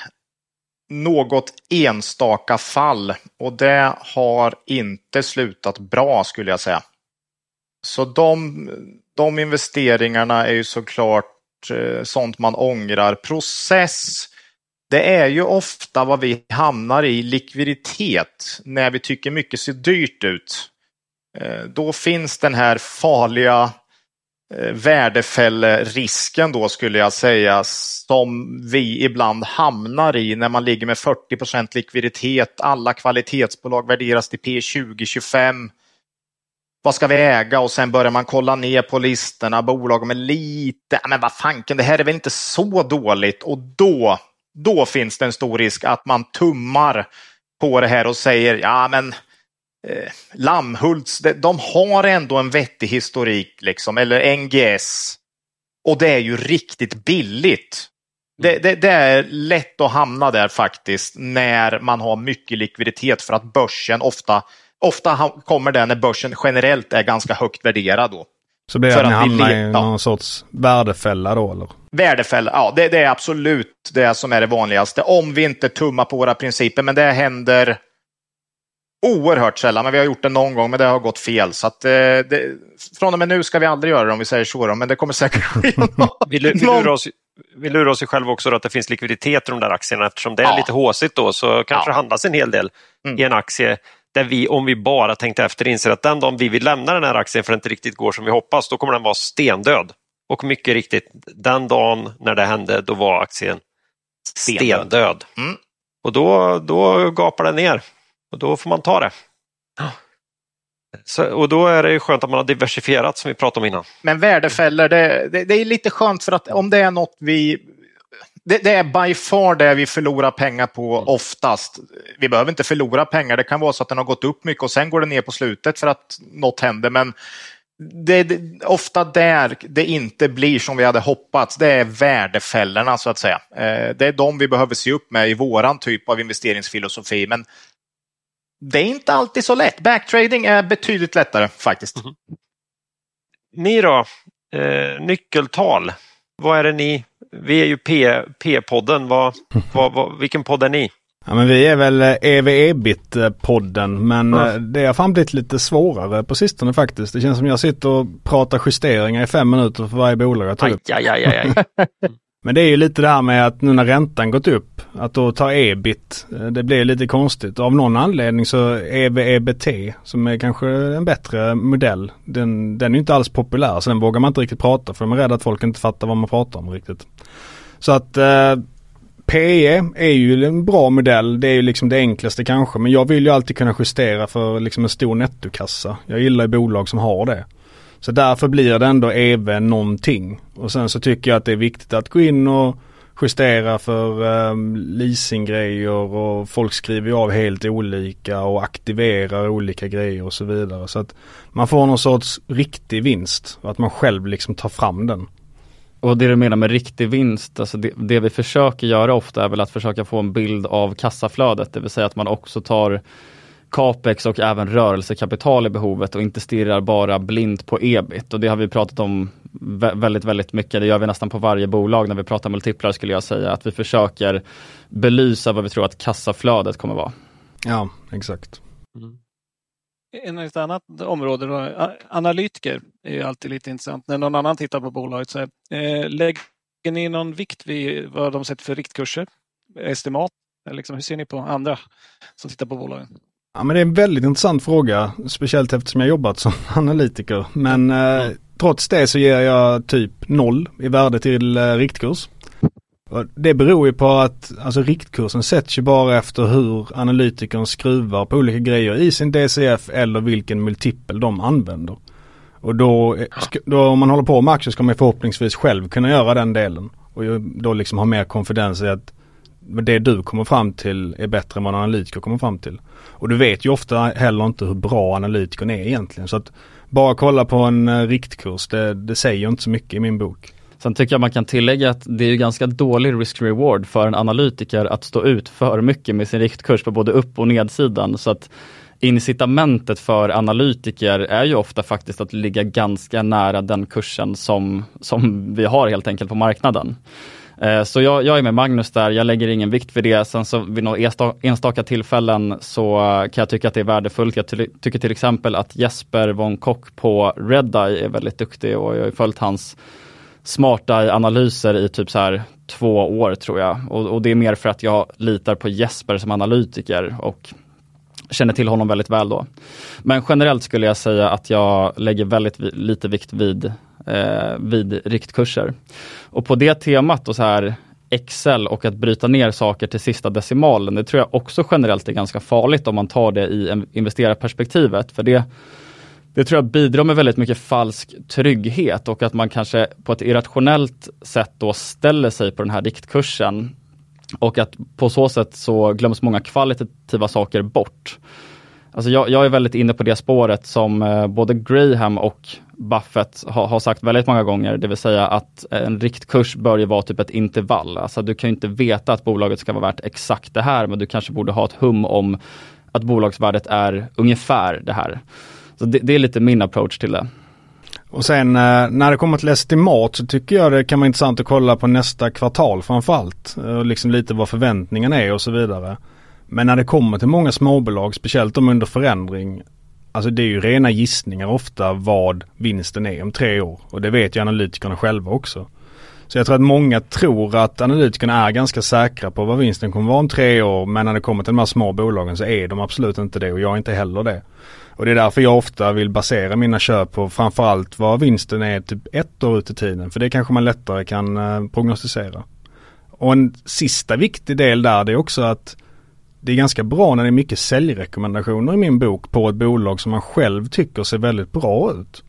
något enstaka fall och det har inte slutat bra skulle jag säga. Så de, de investeringarna är ju såklart eh, sånt man ångrar. Process, det är ju ofta vad vi hamnar i, likviditet, när vi tycker mycket ser dyrt ut. Eh, då finns den här farliga eh, värdefällrisken då skulle jag säga som vi ibland hamnar i när man ligger med 40% likviditet. Alla kvalitetsbolag värderas till P20-25. Vad ska vi äga? Och sen börjar man kolla ner på listorna, bolag med lite, men vad fanken, det här är väl inte så dåligt? Och då, då finns det en stor risk att man tummar på det här och säger, ja men eh, Lammhults, de har ändå en vettig historik, liksom, eller NGS. Och det är ju riktigt billigt. Det, det, det, är lätt att hamna där faktiskt när man har mycket likviditet för att börsen ofta, ofta kommer det när börsen generellt är ganska högt värderad. Då. Så blir det att ni hamnar i någon sorts värdefälla då eller? Värdefälla, ja det, det, är absolut det som är det vanligaste. Om vi inte tummar på våra principer, men det händer oerhört sällan, men vi har gjort det någon gång, men det har gått fel. Så att, eh, det, från och med nu ska vi aldrig göra det om vi säger så, då, men det kommer säkert ske. vi, vi, lurar oss, vi lurar oss själva också att det finns likviditet i de där aktierna. Eftersom det är ja. lite håsigt då så kanske ja. det handlas en hel del mm. i en aktie där vi, om vi bara tänkte efter, inser att den dagen vi vill lämna den här aktien för att det inte riktigt går som vi hoppas, då kommer den vara stendöd. Och mycket riktigt, den dagen när det hände, då var aktien stendöd. stendöd. Mm. Och då, då gapar den ner. Och då får man ta det. Så, och då är det skönt att man har diversifierat som vi pratade om innan. Men värdefällor, det, det, det är lite skönt för att om det är något vi det, det, är by far det vi förlorar pengar på mm. oftast. Vi behöver inte förlora pengar, det kan vara så att den har gått upp mycket och sen går den ner på slutet för att något händer. Men det är ofta där det inte blir som vi hade hoppats. Det är värdefällorna så att säga. Eh, det är de vi behöver se upp med i våran typ av investeringsfilosofi. Men det är inte alltid så lätt. Backtrading är betydligt lättare faktiskt. Mm. Ni då? Eh, nyckeltal. Vad är det ni? Vi är ju P-podden. Vad, vad, vad, vilken podd är ni? Ja men vi är väl EV-EBIT-podden men mm. det har fan blivit lite svårare på sistone faktiskt. Det känns som jag sitter och pratar justeringar i fem minuter för varje bolag jag tar upp. Aj, aj, aj, aj. Men det är ju lite det här med att nu när räntan gått upp, att då ta ebit, eh, det blir lite konstigt. Av någon anledning så EV-EBT, som är kanske en bättre modell, den, den är inte alls populär så den vågar man inte riktigt prata för de är rädda att folk inte fattar vad man pratar om riktigt. Så att eh, PE är ju en bra modell, det är ju liksom det enklaste kanske, men jag vill ju alltid kunna justera för liksom en stor nettokassa. Jag gillar ju bolag som har det. Så därför blir det ändå EV någonting. Och sen så tycker jag att det är viktigt att gå in och justera för um, leasinggrejer och folk skriver ju av helt olika och aktiverar olika grejer och så vidare. Så att man får någon sorts riktig vinst och att man själv liksom tar fram den. Och det du menar med riktig vinst, alltså det, det, vi försöker göra ofta är väl att försöka få en bild av kassaflödet, det vill säga att man också tar capex och även rörelsekapital i behovet och inte stirrar bara blint på ebit. Och det har vi pratat om väldigt, väldigt mycket. Det gör vi nästan på varje bolag när vi pratar multiplar skulle jag säga. Att vi försöker belysa vad vi tror att kassaflödet kommer vara. Ja, exakt. Ett annat område, då, analytiker är ju alltid lite intressant. När någon annan tittar på bolaget så här, eh, lägger ni någon vikt vid vad de sätter för riktkurser? Estimat? Liksom, hur ser ni på andra som tittar på bolagen? Ja men det är en väldigt intressant fråga, speciellt eftersom jag jobbat som analytiker. Men eh, trots det så ger jag typ noll i värde till eh, riktkurs. Det beror ju på att alltså riktkursen sätts ju bara efter hur analytikern skruvar på olika grejer i sin DCF eller vilken multipel de använder. Och då, då om man håller på med aktier ska man förhoppningsvis själv kunna göra den delen. Och då liksom ha mer konfidens i att det du kommer fram till är bättre än vad en analytiker kommer fram till. Och du vet ju ofta heller inte hur bra analytikern är egentligen. Så att bara kolla på en eh, riktkurs, det, det säger inte så mycket i min bok. Sen tycker jag man kan tillägga att det är ganska dålig risk-reward för en analytiker att stå ut för mycket med sin riktkurs på både upp och nedsidan. Så att incitamentet för analytiker är ju ofta faktiskt att ligga ganska nära den kursen som, som vi har helt enkelt på marknaden. Eh, så jag, jag, är med Magnus där, jag lägger ingen vikt vid det. Sen så vid några enstaka tillfällen så kan jag tycka att det är värdefullt. Jag tycker till exempel att Jesper von Kock på Redeye är väldigt duktig och jag har följt hans smarta analyser i typ så här två år tror jag. Och, och, det är mer för att jag litar på Jesper som analytiker och känner till honom väldigt väl då. Men generellt skulle jag säga att jag lägger väldigt lite vikt vid, eh, vid riktkurser. Och på det temat och så här Excel och att bryta ner saker till sista decimalen, det tror jag också generellt är ganska farligt om man tar det i investerarperspektivet. För det, det tror jag bidrar med väldigt mycket falsk trygghet och att man kanske på ett irrationellt sätt då ställer sig på den här riktkursen. Och att på så sätt så glöms många kvalitativa saker bort. Alltså jag, jag är väldigt inne på det spåret som eh, både Graham och Buffett har, har, sagt väldigt många gånger, det vill säga att en riktkurs bör ju vara typ ett intervall. Alltså du kan inte veta att bolaget ska vara värt exakt det här, men du kanske borde ha ett hum om att bolagsvärdet är ungefär det här. Så det, det är lite min approach till det. Och sen eh, när det kommer till estimat så tycker jag det kan vara intressant att kolla på nästa kvartal framförallt. Eh, liksom lite vad förväntningarna är och så vidare. Men när det kommer till många småbolag, speciellt de under förändring, alltså det är ju rena gissningar ofta vad vinsten är om tre år. Och det vet ju analytikerna själva också. Så jag tror att många tror att analytikerna är ganska säkra på vad vinsten kommer vara om tre år. Men när det kommer till de här små bolagen så är de absolut inte det och jag är inte heller det. Och det är därför jag ofta vill basera mina köp på framförallt vad vinsten är typ ett år ut i tiden. För det kanske man lättare kan eh, prognostisera. Och en sista viktig del där det är också att det är ganska bra när det är mycket säljrekommendationer i min bok på ett bolag som man själv tycker ser väldigt bra ut.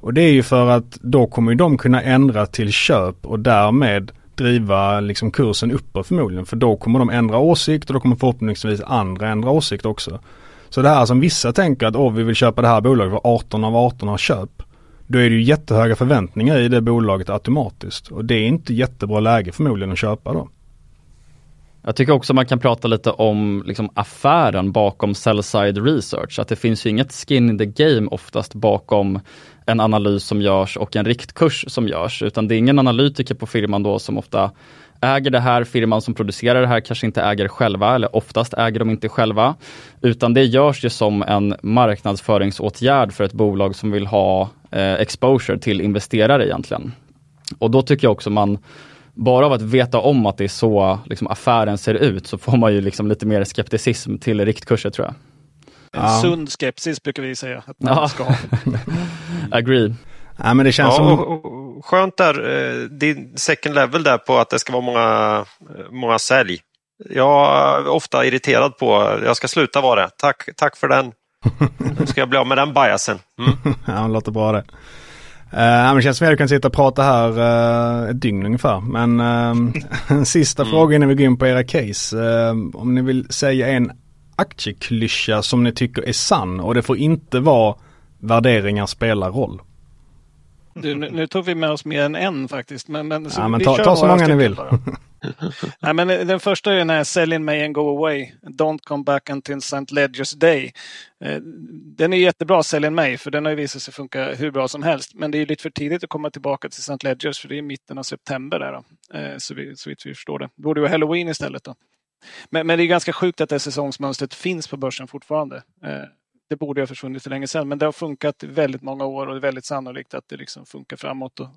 Och det är ju för att då kommer ju de kunna ändra till köp och därmed driva liksom kursen uppåt förmodligen. För då kommer de ändra åsikt och då kommer förhoppningsvis andra ändra åsikt också. Så det här som vissa tänker att åh vi vill köpa det här bolaget för 18 av 18 har köp. Då är det ju jättehöga förväntningar i det bolaget automatiskt. Och det är inte jättebra läge förmodligen att köpa då. Jag tycker också man kan prata lite om liksom, affären bakom sell-side research. Att det finns ju inget skin in the game oftast bakom en analys som görs och en riktkurs som görs. Utan det är ingen analytiker på firman då som ofta äger det här, firman som producerar det här kanske inte äger själva eller oftast äger de inte själva. Utan det görs ju som en marknadsföringsåtgärd för ett bolag som vill ha eh, exposure till investerare egentligen. Och då tycker jag också man bara av att veta om att det är så liksom, affären ser ut så får man ju liksom lite mer skepticism till riktkurser tror jag. En ja. sund skepsis brukar vi säga att man ja. ska Agree. Ja, men det känns ja, som... Och, och, skönt där, eh, din second level där på att det ska vara många, många sälj. Jag är ofta irriterad på, jag ska sluta vara det. Tack, tack för den. Nu ska jag bli av med den biasen. Mm. ja, det låter bra det. Uh, det känns som att jag kan sitta och prata här uh, ett dygn ungefär. Men uh, en sista mm. fråga innan vi går in på era case. Uh, om ni vill säga en aktieklyscha som ni tycker är sann och det får inte vara värderingar spelar roll. Du, nu, nu, tog vi med oss mer än en faktiskt. Men, men, så ja, men ta, ta så många ni vill. Nej, men den första är den här Sell in May and Go Away. Don't come back until St. Ledgers Day. Eh, den är jättebra, Sell in May, för den har ju visat sig funka hur bra som helst. Men det är lite för tidigt att komma tillbaka till St. Ledgers för det är mitten av september där då. Eh, så, vi, så vitt vi förstår det. Det borde vara Halloween istället då. Men, men, det är ganska sjukt att det säsongsmönstret finns på börsen fortfarande. Det borde ha försvunnit för länge sedan, men det har funkat i väldigt många år och det är väldigt sannolikt att det liksom funkar framåt. Och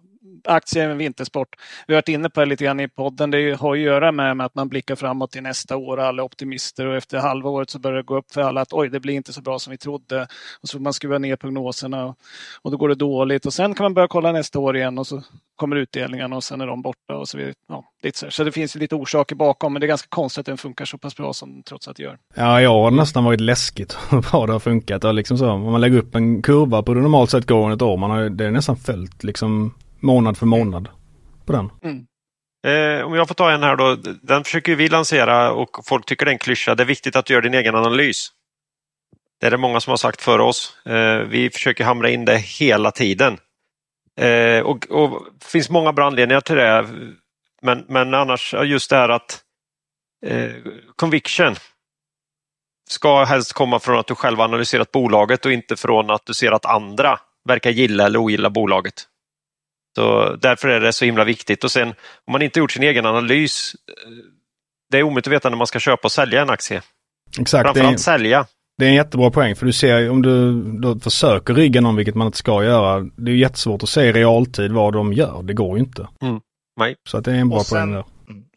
aktier med en vintersport. Vi har varit inne på det lite grann i podden. Det har att göra med att man blickar framåt till nästa år och alla är optimister och efter halva året så börjar det gå upp för alla att oj, det blir inte så bra som vi trodde. Och så får man skruva ner prognoserna och då går det dåligt och sen kan man börja kolla nästa år igen och så kommer utdelningarna och sen är de borta och så vidare. Ja, lite så, så det finns lite orsaker bakom, men det är ganska konstigt att den funkar så pass bra som den trots allt gör. Ja, jag har nästan varit läskigt hur bra det har funkat. Och liksom så, om man lägger upp en kurva på det normalt sett går ett år, man har, det är nästan följt liksom månad för månad på den. Mm. Eh, om jag får ta en här då. Den försöker vi lansera och folk tycker det är en klyscha. Det är viktigt att du gör din egen analys. Det är det många som har sagt för oss. Eh, vi försöker hamra in det hela tiden. Eh, och, och det finns många bra anledningar till det. Men, men annars just det här att eh, conviction ska helst komma från att du själv analyserat bolaget och inte från att du ser att andra verkar gilla eller ogilla bolaget. Så därför är det så himla viktigt. Och sen om man inte gjort sin egen analys, det är omöjligt att veta när man ska köpa och sälja en aktie. Exakt. Framförallt är... sälja. Det är en jättebra poäng för du ser om du då försöker rygga någon, vilket man inte ska göra. Det är jättesvårt att se i realtid vad de gör. Det går ju inte. Mm. Nej. Så att det är en bra sen- poäng där.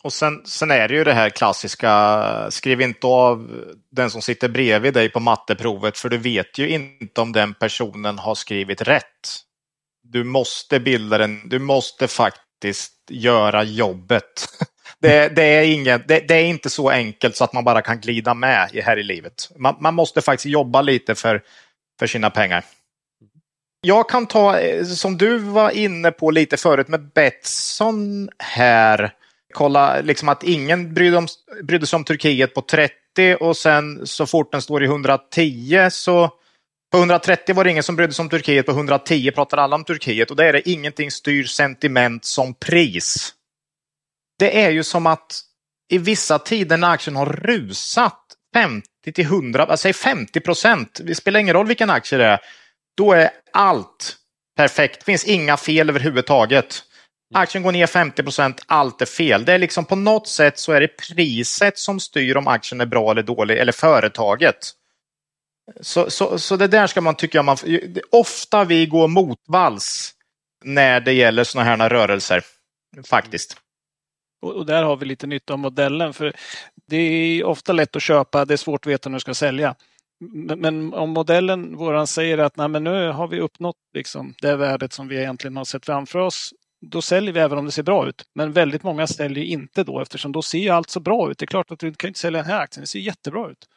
Och sen, sen är det ju det här klassiska, skriv inte av den som sitter bredvid dig på matteprovet för du vet ju inte om den personen har skrivit rätt. Du måste bilda den, du måste faktiskt göra jobbet. Det, det, är ingen, det, det är inte så enkelt så att man bara kan glida med här i livet. Man, man måste faktiskt jobba lite för, för sina pengar. Jag kan ta, eh, som du var inne på lite förut med Betsson här, kolla liksom att ingen brydde, om, brydde sig om Turkiet på 30 och sen så fort den står i 110 så på 130 var det ingen som brydde sig om Turkiet, på 110 pratar alla om Turkiet och det är det ingenting styr sentiment som pris. Det är ju som att i vissa tider när aktien har rusat 50 till 100, alltså säg 50 procent, det spelar ingen roll vilken aktie det är, då är allt perfekt. Det finns inga fel överhuvudtaget. Aktien går ner 50 procent, allt är fel. Det är liksom på något sätt så är det priset som styr om aktien är bra eller dålig, eller företaget. Så, så, så det där ska man tycka man... Ofta vi går motvalls när det gäller sådana här rörelser. Faktiskt. Mm. Och, och där har vi lite nytta av modellen. För det är ofta lätt att köpa, det är svårt att veta när du ska sälja. Men, men om modellen våran säger att Nej, men nu har vi uppnått liksom, det värdet som vi egentligen har sett framför oss. Då säljer vi även om det ser bra ut. Men väldigt många säljer inte då eftersom då ser ju allt så bra ut. Det är klart att du kan inte sälja den här aktien, det ser jättebra ut.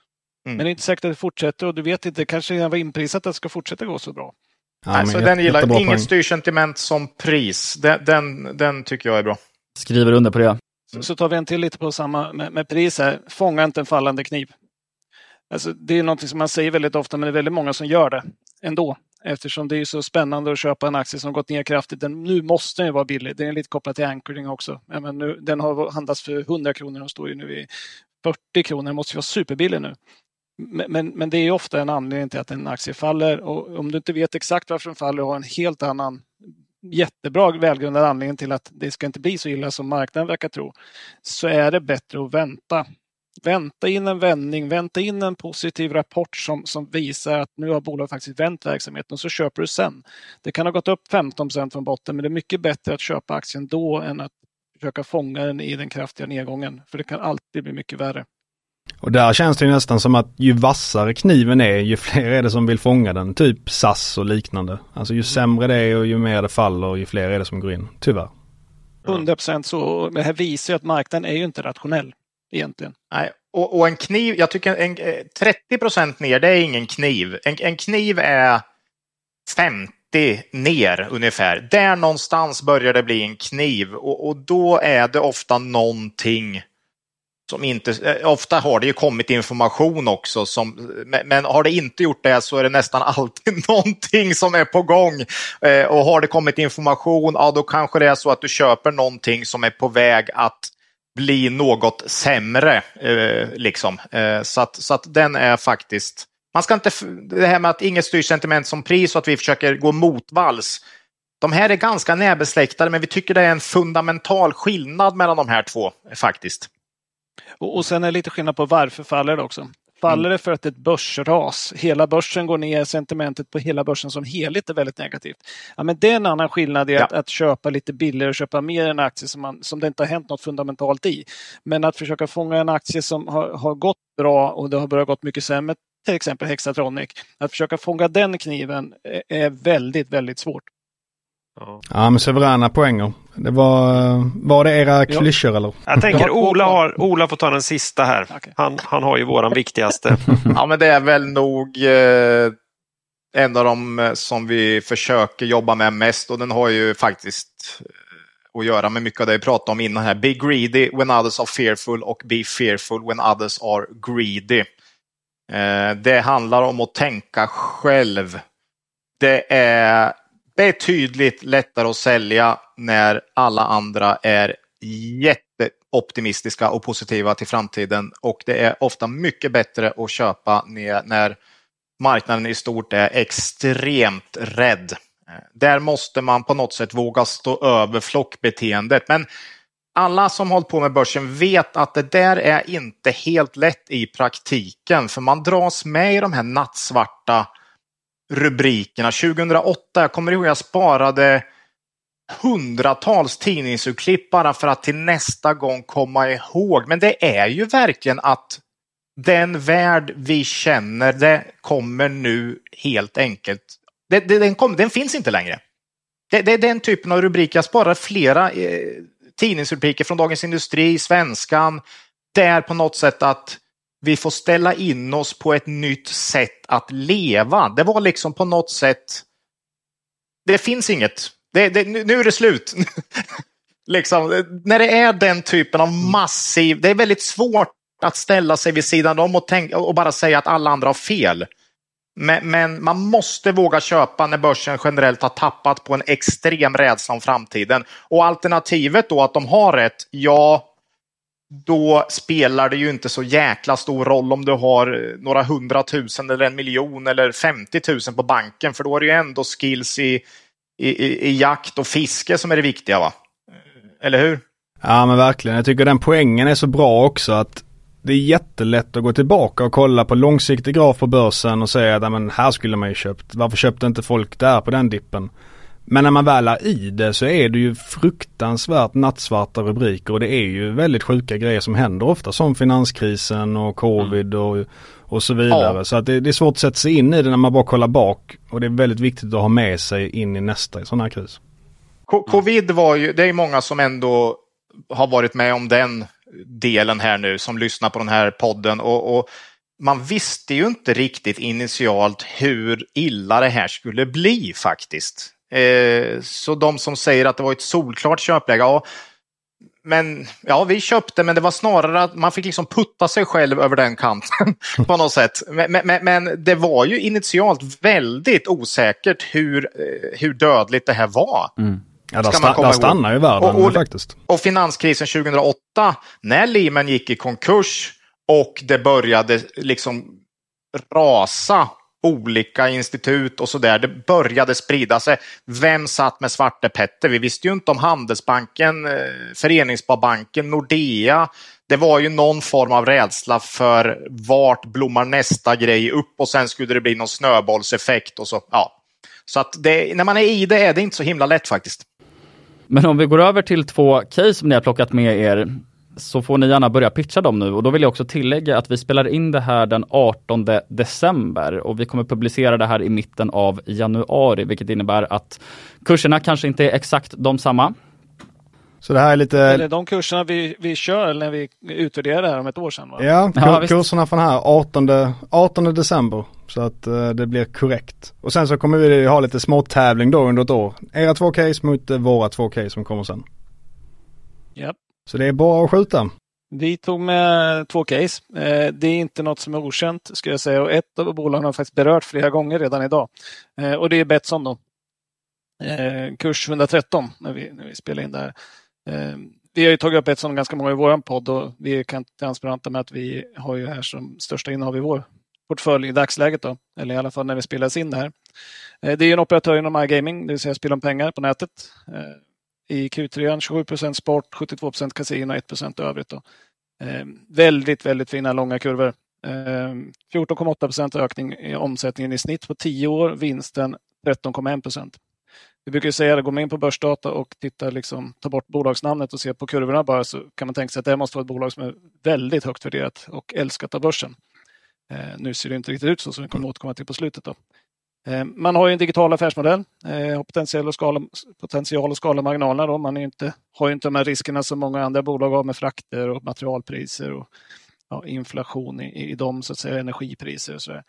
Mm. Men det är inte säkert att det fortsätter och du vet inte, kanske redan var inprisat att det ska fortsätta gå så bra. Ja, Nej, så den gillar jättebra inget poäng. styr sentiment som pris. Den, den, den tycker jag är bra. Skriver under på det. Så, så tar vi en till lite på samma med, med pris här. Fånga inte en fallande kniv. Alltså, det är något som man säger väldigt ofta, men det är väldigt många som gör det ändå. Eftersom det är så spännande att köpa en aktie som gått ner kraftigt. Den, nu måste den ju vara billig. Den är lite kopplad till anchoring också. Ja, men nu, den har handlats för 100 kronor och står ju nu i 40 kronor. Den måste ju vara superbillig nu. Men, men, det är ofta en anledning till att en aktie faller. Och om du inte vet exakt varför den faller och har en helt annan jättebra välgrundad anledning till att det ska inte bli så illa som marknaden verkar tro, så är det bättre att vänta. Vänta in en vändning, vänta in en positiv rapport som, som visar att nu har bolaget faktiskt vänt verksamheten och så köper du sen. Det kan ha gått upp 15 procent från botten men det är mycket bättre att köpa aktien då än att försöka fånga den i den kraftiga nedgången. För det kan alltid bli mycket värre. Och där känns det ju nästan som att ju vassare kniven är, ju fler är det som vill fånga den. Typ SAS och liknande. Alltså ju sämre det är och ju mer det faller, ju fler är det som går in. Tyvärr. 100 procent så. Och Det här visar ju att marknaden är ju inte rationell egentligen. Nej, och, och en kniv, jag tycker en, eh, 30 procent ner, det är ingen kniv. En, en kniv är 50 ner ungefär. Där någonstans börjar det bli en kniv och, och då är det ofta någonting som inte, eh, ofta har det ju kommit information också, som, men, har det inte gjort det så är det nästan alltid någonting som är på gång. Eh, och har det kommit information, ja då kanske det är så att du köper någonting som är på väg att bli något sämre. Eh, liksom. eh, så, att, så att den är faktiskt... Man ska inte... Det här med att inget styr sentiment som pris och att vi försöker gå motvalls. De här är ganska närbesläktade men vi tycker det är en fundamental skillnad mellan de här två faktiskt. Och, och sen är det lite skillnad på varför faller det också. Faller det för att det är ett börsras, hela börsen går ner, sentimentet på hela börsen som helhet är väldigt negativt. Ja, men det är en annan skillnad i att, att köpa lite billigare och köpa mer en aktie som, man, som det inte har hänt något fundamentalt i. Men att försöka fånga en aktie som har, har gått bra och det har börjat gått mycket sämre, till exempel Hexatronic. Att försöka fånga den kniven är- är väldigt, väldigt svårt. Ja men suveräna poänger. Det var, var det era klyschor eller? Jag tänker Ola, har, Ola får ta den sista här. Han, han har ju våran viktigaste. Ja, men det är väl nog eh, en av de eh, som vi försöker jobba med mest och den har ju faktiskt eh, att göra med mycket av det vi pratade om innan här. Be greedy when others are fearful och be fearful when others are greedy. Eh, det handlar om att tänka själv. Det är betydligt lättare att sälja när alla andra är jätteoptimistiska och positiva till framtiden och det är ofta mycket bättre att köpa när marknaden i stort är extremt rädd. Där måste man på något sätt våga stå över flockbeteendet. Men alla som hållit på med börsen vet att det där är inte helt lätt i praktiken, för man dras med i de här nattsvarta rubrikerna. 2008, jag kommer ihåg jag sparade hundratals tidningsurklipp bara för att till nästa gång komma ihåg. Men det är ju verkligen att den värld vi känner, det kommer nu helt enkelt, det, det, den, kom, den finns inte längre. Det, det, är den typen av rubriker, jag sparar flera eh, tidningsrubriker från Dagens Industri, Svenskan, där på något sätt att vi får ställa in oss på ett nytt sätt att leva. Det var liksom på något sätt, det finns inget, det, det, nu är det slut. liksom, när det är den typen av massiv, det är väldigt svårt att ställa sig vid sidan om och, tänka, och bara säga att alla andra har fel. Men, men, man måste våga köpa när börsen generellt har tappat på en extrem rädsla om framtiden. Och alternativet då att de har rätt, ja, då spelar det ju inte så jäkla stor roll om du har eh, några hundratusen eller en miljon eller 50 000 på banken, för då är det ju ändå skills i, i, i, i jakt och fiske som är det viktiga. va? Eh, eller hur? Ja men verkligen. Jag tycker den poängen är så bra också att det är jättelätt att gå tillbaka och kolla på långsiktig graf på börsen och säga att men här skulle man ju köpt. Varför köpte inte folk där på den dippen? Men när man väl är i det så är det ju fruktansvärt nattsvarta rubriker och det är ju väldigt sjuka grejer som händer ofta som finanskrisen och covid mm. och, och så vidare. Ja. Så att det, det, är svårt att sätta sig in i det när man bara kollar bak och det är väldigt viktigt att ha med sig in i nästa sån här kris. Covid var ju, det är många som ändå har varit med om den delen här nu som lyssnar på den här podden och, och man visste ju inte riktigt initialt hur illa det här skulle bli faktiskt. Eh, så de som säger att det var ett solklart köpläge, ja, men ja, vi köpte, men det var snarare att man fick liksom putta sig själv över den kanten på något sätt. Men, men, men, det var ju initialt väldigt osäkert hur, eh, hur dödligt det här var. Mm. Ja, där, sta där stannar ju världen och, och, faktiskt. Och finanskrisen 2008, när Lehman gick i konkurs och det började liksom rasa olika institut och så där. Det började sprida sig. Vem satt med Svarte Petter? Vi visste ju inte om Handelsbanken, eh, Föreningssparbanken, Nordea. Det var ju någon form av rädsla för vart blommar nästa grej upp och sen skulle det bli någon snöbollseffekt och så. Ja. Så att det, när man är i det är det inte så himla lätt faktiskt. Men om vi går över till två case som ni har plockat med er så får ni gärna börja pitcha dem nu och då vill jag också tillägga att vi spelar in det här den 18 december och vi kommer publicera det här i mitten av januari vilket innebär att kurserna kanske inte är exakt de samma. Så det här är lite... Eller de kurserna vi, vi kör när vi utvärderar det här om ett år sedan va? Ja, ja kurserna från här 18, 18 december. Så att uh, det blir korrekt. Och sen så kommer vi ha lite små tävling då under ett år. Era två case mot uh, våra två case som kommer sen. Japp. Så det är bara att skjuta. Vi tog med två case. Eh, det är inte något som är okänt ska jag säga och ett av bolagen har faktiskt berört flera gånger redan idag. Eh, och det är Betsson då. Eh, kurs 113 när vi, när vi spelar in det här. Vi har ju tagit upp Betsson ganska många i vår podd och vi kan transparenta med att vi har ju här som största innehav i vår portfölj i dagsläget då, eller i alla fall när vi spelas in det här. Det är en operatör inom iGaming, det vill säga spel om pengar på nätet i Q3. 27 sport, 72 kasino, 1 övrigt. Då. Eh, väldigt, väldigt fina långa kurvor. Eh, 14,8% ökning i omsättningen i snitt på 10 år, vinsten 13,1 procent. vi brukar säga att går man in på börsdata och tittar, liksom, tar bort bolagsnamnet och ser på kurvorna bara så kan man tänka sig att det måste vara ett bolag som är väldigt högt värderat och älskat av börsen. Eh, nu ser det inte riktigt ut så, som vi kommer återkomma till på slutet. Då. Eh, man har ju en digital affärsmodell, eh, och har potential och skala, potential och skala marginalerna. Då. Man är inte, har inte de här riskerna som många andra bolag har med frakter och materialpriser och ja, inflation i, i de så att säga, energipriser. Och så där.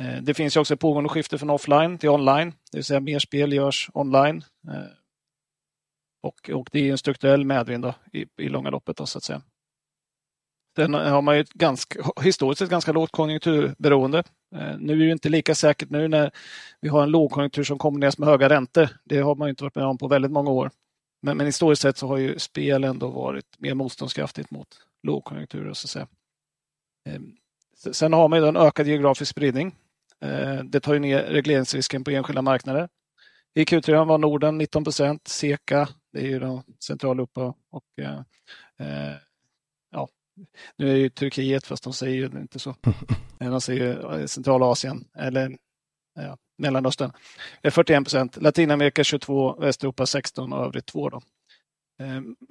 Eh, det finns ju också ett pågående skifte från offline till online, det vill säga mer spel görs online. Och, och det är en strukturell medvind då, i, i långa loppet. Då, så att säga. Sen har man ju ett ganska, historiskt sett ganska lågt konjunkturberoende. Eh, nu är det inte lika säkert nu när vi har en lågkonjunktur som kombineras med höga räntor. Det har man inte varit med om på väldigt många år. Men, men historiskt sett så har ju spel ändå varit mer motståndskraftigt mot lågkonjunkturer. Så att säga. Ehm, sen har man ju en ökad geografisk spridning. Eh, det tar ju ner regleringsrisken på enskilda marknader. I Q3 var Norden 19 procent, SEKA, det är ju Centraleuropa Och, eh, eh nu är det ju Turkiet, fast de säger ju inte så. De säger Centralasien eller ja, Mellanöstern. 41 procent, Latinamerika 22, Västeuropa 16 och övrigt 2. Då.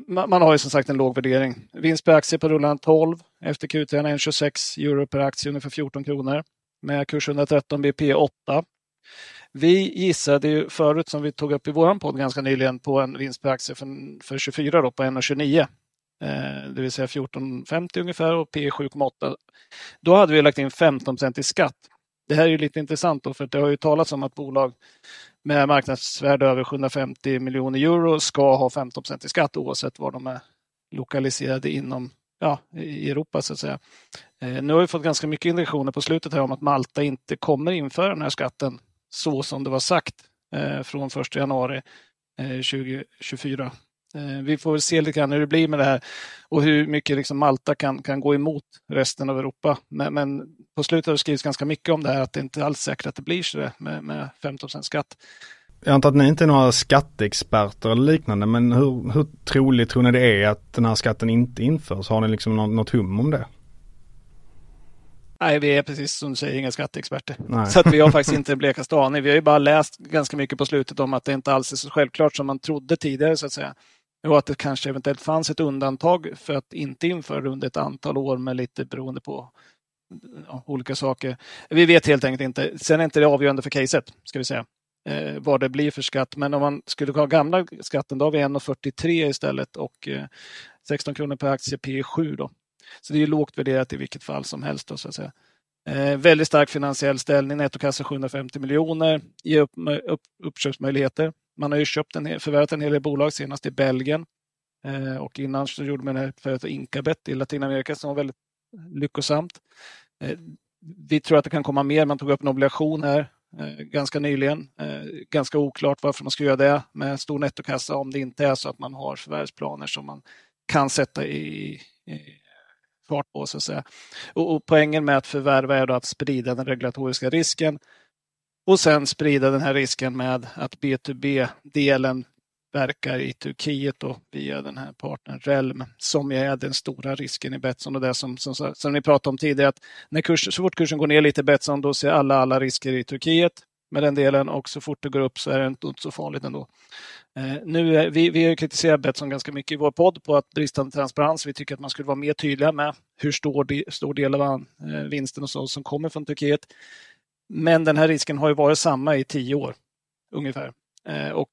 Man har ju som sagt en låg värdering. Vinst per aktie på rullande 12 efter Q3 är 26 euro per aktie, ungefär 14 kronor. Med kurs 113 BP 8. Vi gissade ju förut, som vi tog upp i vår podd ganska nyligen, på en vinst per aktie för, för 24 då, på 1,29. Eh, det vill säga 14,50 ungefär och P 7,8. Då hade vi lagt in 15 i skatt. Det här är ju lite intressant då, för det har ju talats om att bolag med marknadsvärde över 750 miljoner euro ska ha 15 i skatt oavsett var de är lokaliserade inom ja, i Europa så att säga. Eh, nu har vi fått ganska mycket indikationer på slutet här om att Malta inte kommer införa den här skatten så som det var sagt eh, från 1 januari 2024. Eh, vi får väl se lite grann hur det blir med det här och hur mycket liksom Malta kan, kan gå emot resten av Europa. Men, men på slutet har det skrivits ganska mycket om det här att det inte alls är säkert att det blir så med, med 15 skatt. Jag antar att ni inte är några skatteexperter eller liknande, men hur, hur troligt tror ni det är att den här skatten inte införs? Har ni liksom något, något hum om det? Nej, vi är precis som du säger inga skatteexperter. Nej. Så att vi har faktiskt inte blekaste aning. Vi har ju bara läst ganska mycket på slutet om att det inte alls är så självklart som man trodde tidigare så att säga. Och att det kanske eventuellt fanns ett undantag för att inte införa det under ett antal år med lite beroende på ja, olika saker. Vi vet helt enkelt inte. Sen är inte det avgörande för caset, ska vi säga, eh, vad det blir för skatt. Men om man skulle ha gamla skatten, då har vi 1,43 istället och eh, 16 kronor per aktie P 7 då. Så det är lågt värderat i vilket fall som helst. Då, så att säga. Eh, väldigt stark finansiell ställning, nettokassa 750 miljoner, ger upp, upp, uppköpsmöjligheter. Man har ju köpt en, förvärvat en hel del bolag, senast i Belgien. Eh, och innan så gjorde man det för Inkabet i Latinamerika som var väldigt lyckosamt. Eh, vi tror att det kan komma mer. Man tog upp en obligation här eh, ganska nyligen. Eh, ganska oklart varför man ska göra det med stor nettokassa om det inte är så att man har förvärvsplaner som man kan sätta i, i fart på. Så att säga. Och, och poängen med att förvärva är att sprida den regulatoriska risken och sen sprida den här risken med att B2B-delen verkar i Turkiet då, via den här partnern Relm som är den stora risken i Betsson och det som, som, som ni pratade om tidigare att när kurs, så fort kursen går ner lite i Betsson då ser alla alla risker i Turkiet med den delen och så fort det går upp så är det inte så farligt ändå. Eh, nu är, vi, vi har kritiserat Betsson ganska mycket i vår podd på att bristande transparens. Vi tycker att man skulle vara mer tydliga med hur stor, de, stor del av eh, vinsten och så som kommer från Turkiet. Men den här risken har ju varit samma i tio år ungefär. Eh, och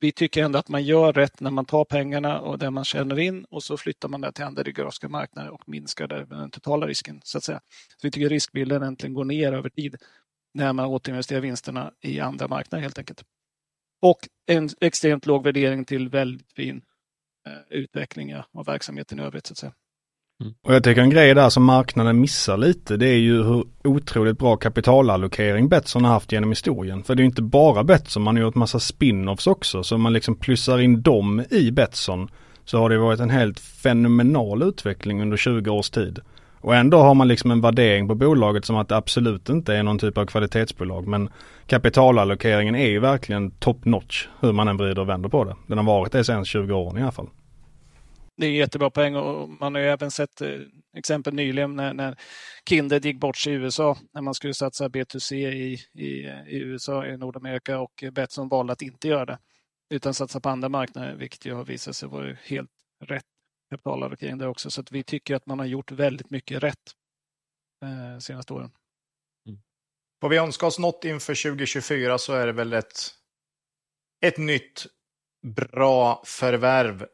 vi tycker ändå att man gör rätt när man tar pengarna och det man tjänar in och så flyttar man det till andra geografiska marknader och minskar den totala risken. Så att säga. Så vi tycker riskbilden äntligen går ner över tid när man återinvesterar vinsterna i andra marknader helt enkelt. Och en extremt låg värdering till väldigt fin eh, utveckling av verksamheten i övrigt. Så att säga. Mm. Och jag tycker en grej där som marknaden missar lite det är ju hur otroligt bra kapitalallokering Betsson har haft genom historien. För det är ju inte bara Betsson, man har gjort massa spin-offs också. Så om man liksom plussar in dem i Betsson så har det varit en helt fenomenal utveckling under 20 års tid. Och ändå har man liksom en värdering på bolaget som att det absolut inte är någon typ av kvalitetsbolag. Men kapitalallokeringen är ju verkligen top notch hur man än vrider och vänder på det. Den har varit det sedan 20 år i alla fall. Det är jättebra poäng och man har ju även sett eh, exempel nyligen när, när Kindred gick bort sig i USA när man skulle satsa B2C i, i, i USA, i Nordamerika och Betsson valde att inte göra det utan satsa på andra marknader, vilket ju har visat sig vara helt rätt kapitalallokering där också. Så att vi tycker att man har gjort väldigt mycket rätt eh, senaste åren. Mm. Vi önskar oss något inför 2024 så är det väl ett, ett nytt bra förvärv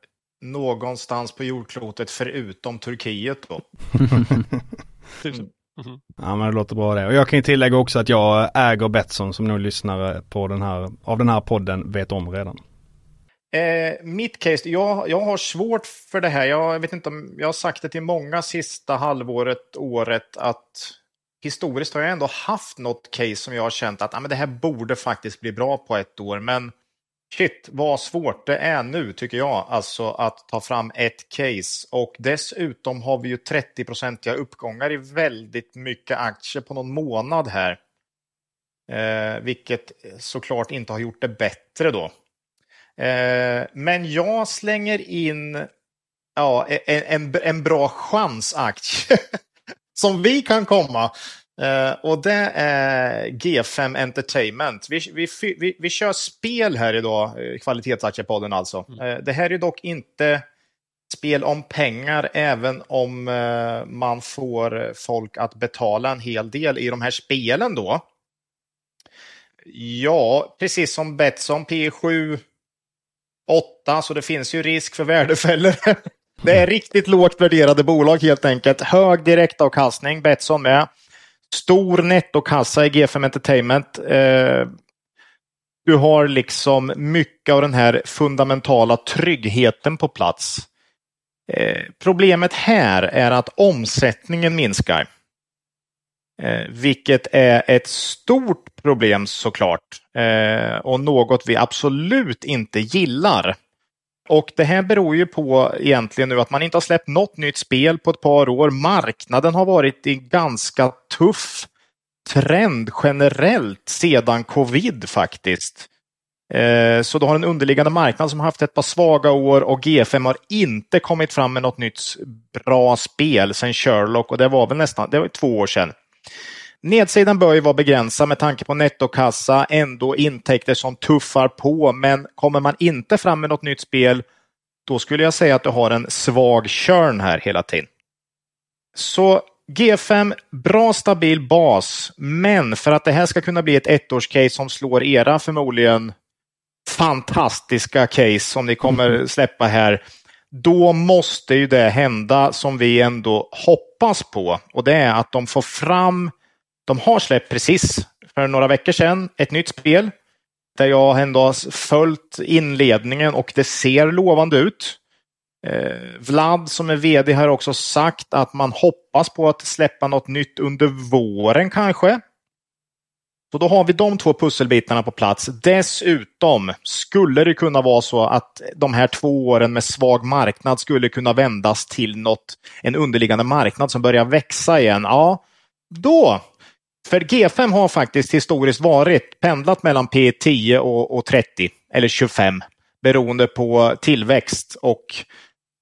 någonstans på jordklotet förutom Turkiet då. mm. Ja men det låter bra det. Och jag kan ju tillägga också att jag äger Betsson som nog lyssnare på den här, av den här podden vet om redan. Eh, mitt case, jag, jag har svårt för det här. Jag vet inte om, jag har sagt det till många sista halvåret, året att historiskt har jag ändå haft något case som jag har känt att ah, men det här borde faktiskt bli bra på ett år. Men shit vad svårt det är nu tycker jag, alltså att ta fram ett case. Och dessutom har vi ju 30-procentiga uppgångar i väldigt mycket aktier på någon månad här. Eh, vilket såklart inte har gjort det bättre då. Eh, men jag slänger in ja, en, en, en bra chansaktie som vi kan komma. Uh, och det är G5 Entertainment. Vi, vi, vi, vi kör spel här idag, eh, Kvalitetsaktiepodden alltså. Mm. Uh, det här är dock inte spel om pengar, även om uh, man får folk att betala en hel del i de här spelen då. Ja, precis som Betsson P7 8, så det finns ju risk för värdefällor. det är riktigt lågt värderade bolag helt enkelt. Hög direktavkastning, Betsson med. Stor nettokassa i G5 Entertainment. Eh, du har liksom mycket av den här fundamentala tryggheten på plats. Eh, problemet här är att omsättningen minskar. Eh, vilket är ett stort problem såklart. Eh, och något vi absolut inte gillar. Och det här beror ju på egentligen nu att man inte har släppt något nytt spel på ett par år. Marknaden har varit i ganska tuff trend generellt sedan covid faktiskt. Eh, så du har en underliggande marknad som har haft ett par svaga år och G5 har inte kommit fram med något nytt bra spel sedan Sherlock och det var väl nästan det var två år sedan. Nedsidan bör ju vara begränsad med tanke på nettokassa, ändå intäkter som tuffar på, men kommer man inte fram med något nytt spel, då skulle jag säga att du har en svag körn här hela tiden. Så G5, bra stabil bas, men för att det här ska kunna bli ett ettårscase som slår era förmodligen fantastiska case som ni kommer mm. släppa här, då måste ju det hända som vi ändå hoppas på och det är att de får fram de har släppt precis för några veckor sedan ett nytt spel där jag ändå har följt inledningen och det ser lovande ut. Eh, Vlad som är vd har också sagt att man hoppas på att släppa något nytt under våren kanske. Så då har vi de två pusselbitarna på plats. Dessutom skulle det kunna vara så att de här två åren med svag marknad skulle kunna vändas till något, en underliggande marknad som börjar växa igen. Ja, då för G5 har faktiskt historiskt varit pendlat mellan P10 och, och 30 eller 25 beroende på tillväxt. Och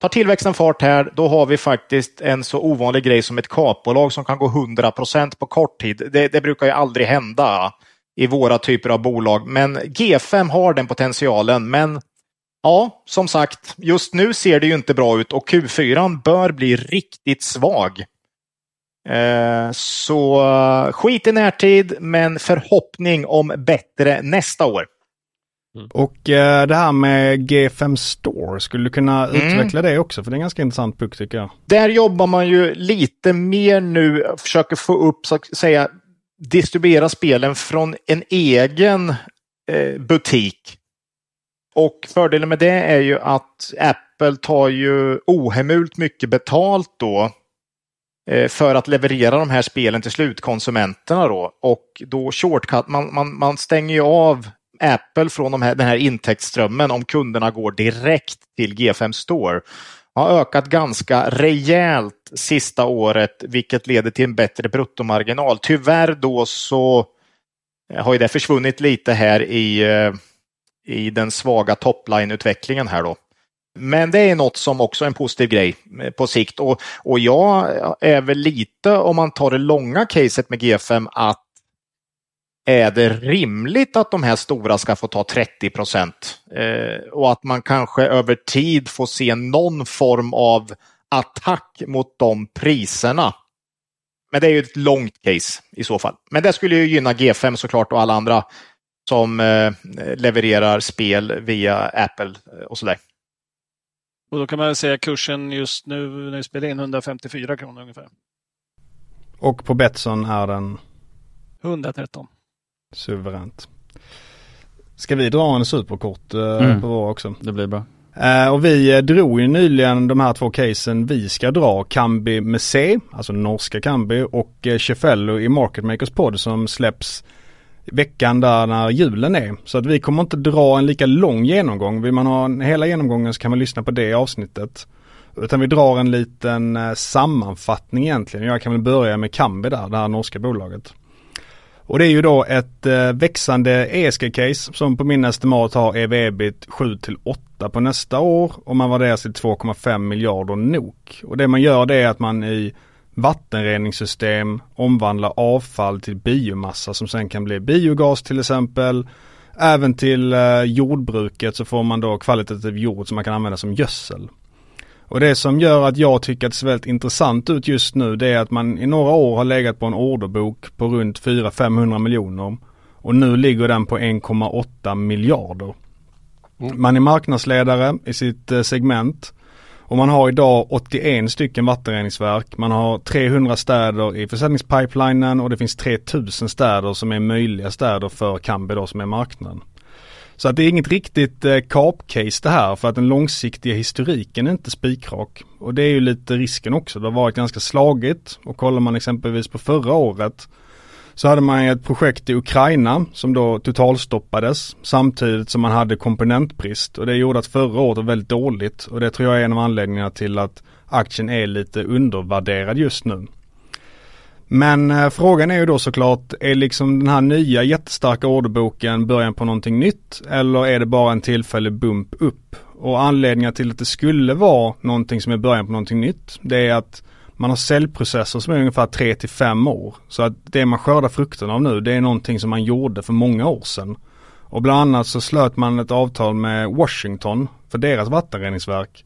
tar tillväxten fart här, då har vi faktiskt en så ovanlig grej som ett kapbolag som kan gå 100% på kort tid. Det, det, brukar ju aldrig hända i våra typer av bolag, men G5 har den potentialen. Men ja, som sagt, just nu ser det ju inte bra ut och Q4 bör bli riktigt svag. Eh, så skit i närtid, men förhoppning om bättre nästa år. Mm. Och eh, det här med G5 Store, skulle du kunna mm. utveckla det också? För det är en ganska intressant puck tycker jag. Där jobbar man ju lite mer nu, försöker få upp, så att säga, distribuera spelen från en egen eh, butik. Och fördelen med det är ju att Apple tar ju ohemult mycket betalt då Eh, Eh, för att leverera de här spelen till slutkonsumenterna då. Och då shortcut, man, man, man stänger ju av Apple från de här, den här intäktsströmmen om kunderna går direkt till G5 Store. Har ökat ganska rejält sista året vilket leder till en bättre bruttomarginal. Tyvärr då så eh, har ju det försvunnit lite här i, eh, i den svaga topline-utvecklingen här då. Men det är något som också är en positiv grej eh, på sikt och, och jag är väl lite, om man tar det långa caset med G5, att är det rimligt att de här stora ska få ta 30 procent? Eh, och att man kanske över tid får se någon form av attack mot de priserna. Men det är ju ett långt case i så fall. Men det skulle ju gynna G5 såklart och alla andra som eh, levererar spel via Apple och sådär. Och då kan man säga kursen just nu när vi spelar in 154 kronor ungefär. Och på Betsson är den? 113. Suveränt. Ska vi dra en superkort eh, mm. på vår också? Det blir bra. Eh, och vi eh, drog ju nyligen de här två casen vi ska dra. Kambi med C, alltså norska Kambi och eh, Cefello i Market Makers podd som släpps veckan där när julen är. Så att vi kommer inte dra en lika lång genomgång. Vill man ha en hela genomgången så kan man lyssna på det avsnittet. Utan vi drar en liten eh, sammanfattning egentligen. Jag kan väl börja med Kambi där, det här norska bolaget. Och det är ju då ett eh, växande ESG-case som på min estimat har ev-ebit 7 till 8 på nästa år och man värderas till 2,5 miljarder NOK. Och det man gör det är att man i vattenreningssystem omvandlar avfall till biomassa som sen kan bli biogas till exempel. Även till eh, jordbruket så får man då kvalitativ jord som man kan använda som gödsel. Och det som gör att jag tycker att det ser väldigt intressant ut just nu det är att man i några år har legat på en orderbok på runt 400-500 miljoner. Och nu ligger den på 1,8 miljarder. Mm. Man är marknadsledare i sitt eh, segment. Och man har idag 81 stycken vattenreningsverk. Man har 300 städer i försäljningspipelinen och det finns 3000 städer som är möjliga städer för Kambi då som är marknaden. Så att det är inget riktigt eh, kapcase det här för att den långsiktiga historiken är inte spikrak. Och det är ju lite risken också. Det har varit ganska slagigt och kollar man exempelvis på förra året så hade man ett projekt i Ukraina som då totalstoppades samtidigt som man hade komponentbrist och det gjorde att förra året var väldigt dåligt och det tror jag är en av anledningarna till att aktien är lite undervärderad just nu. Men eh, frågan är ju då såklart, är liksom den här nya jättestarka orderboken början på någonting nytt eller är det bara en tillfällig bump upp? Och anledningen till att det skulle vara någonting som är början på någonting nytt, det är att man har säljprocesser som är ungefär 3 till 5 år. Så att det man skördar frukten av nu, det är någonting som man gjorde för många år sedan. Och bland annat så slöt man ett avtal med Washington för deras vattenreningsverk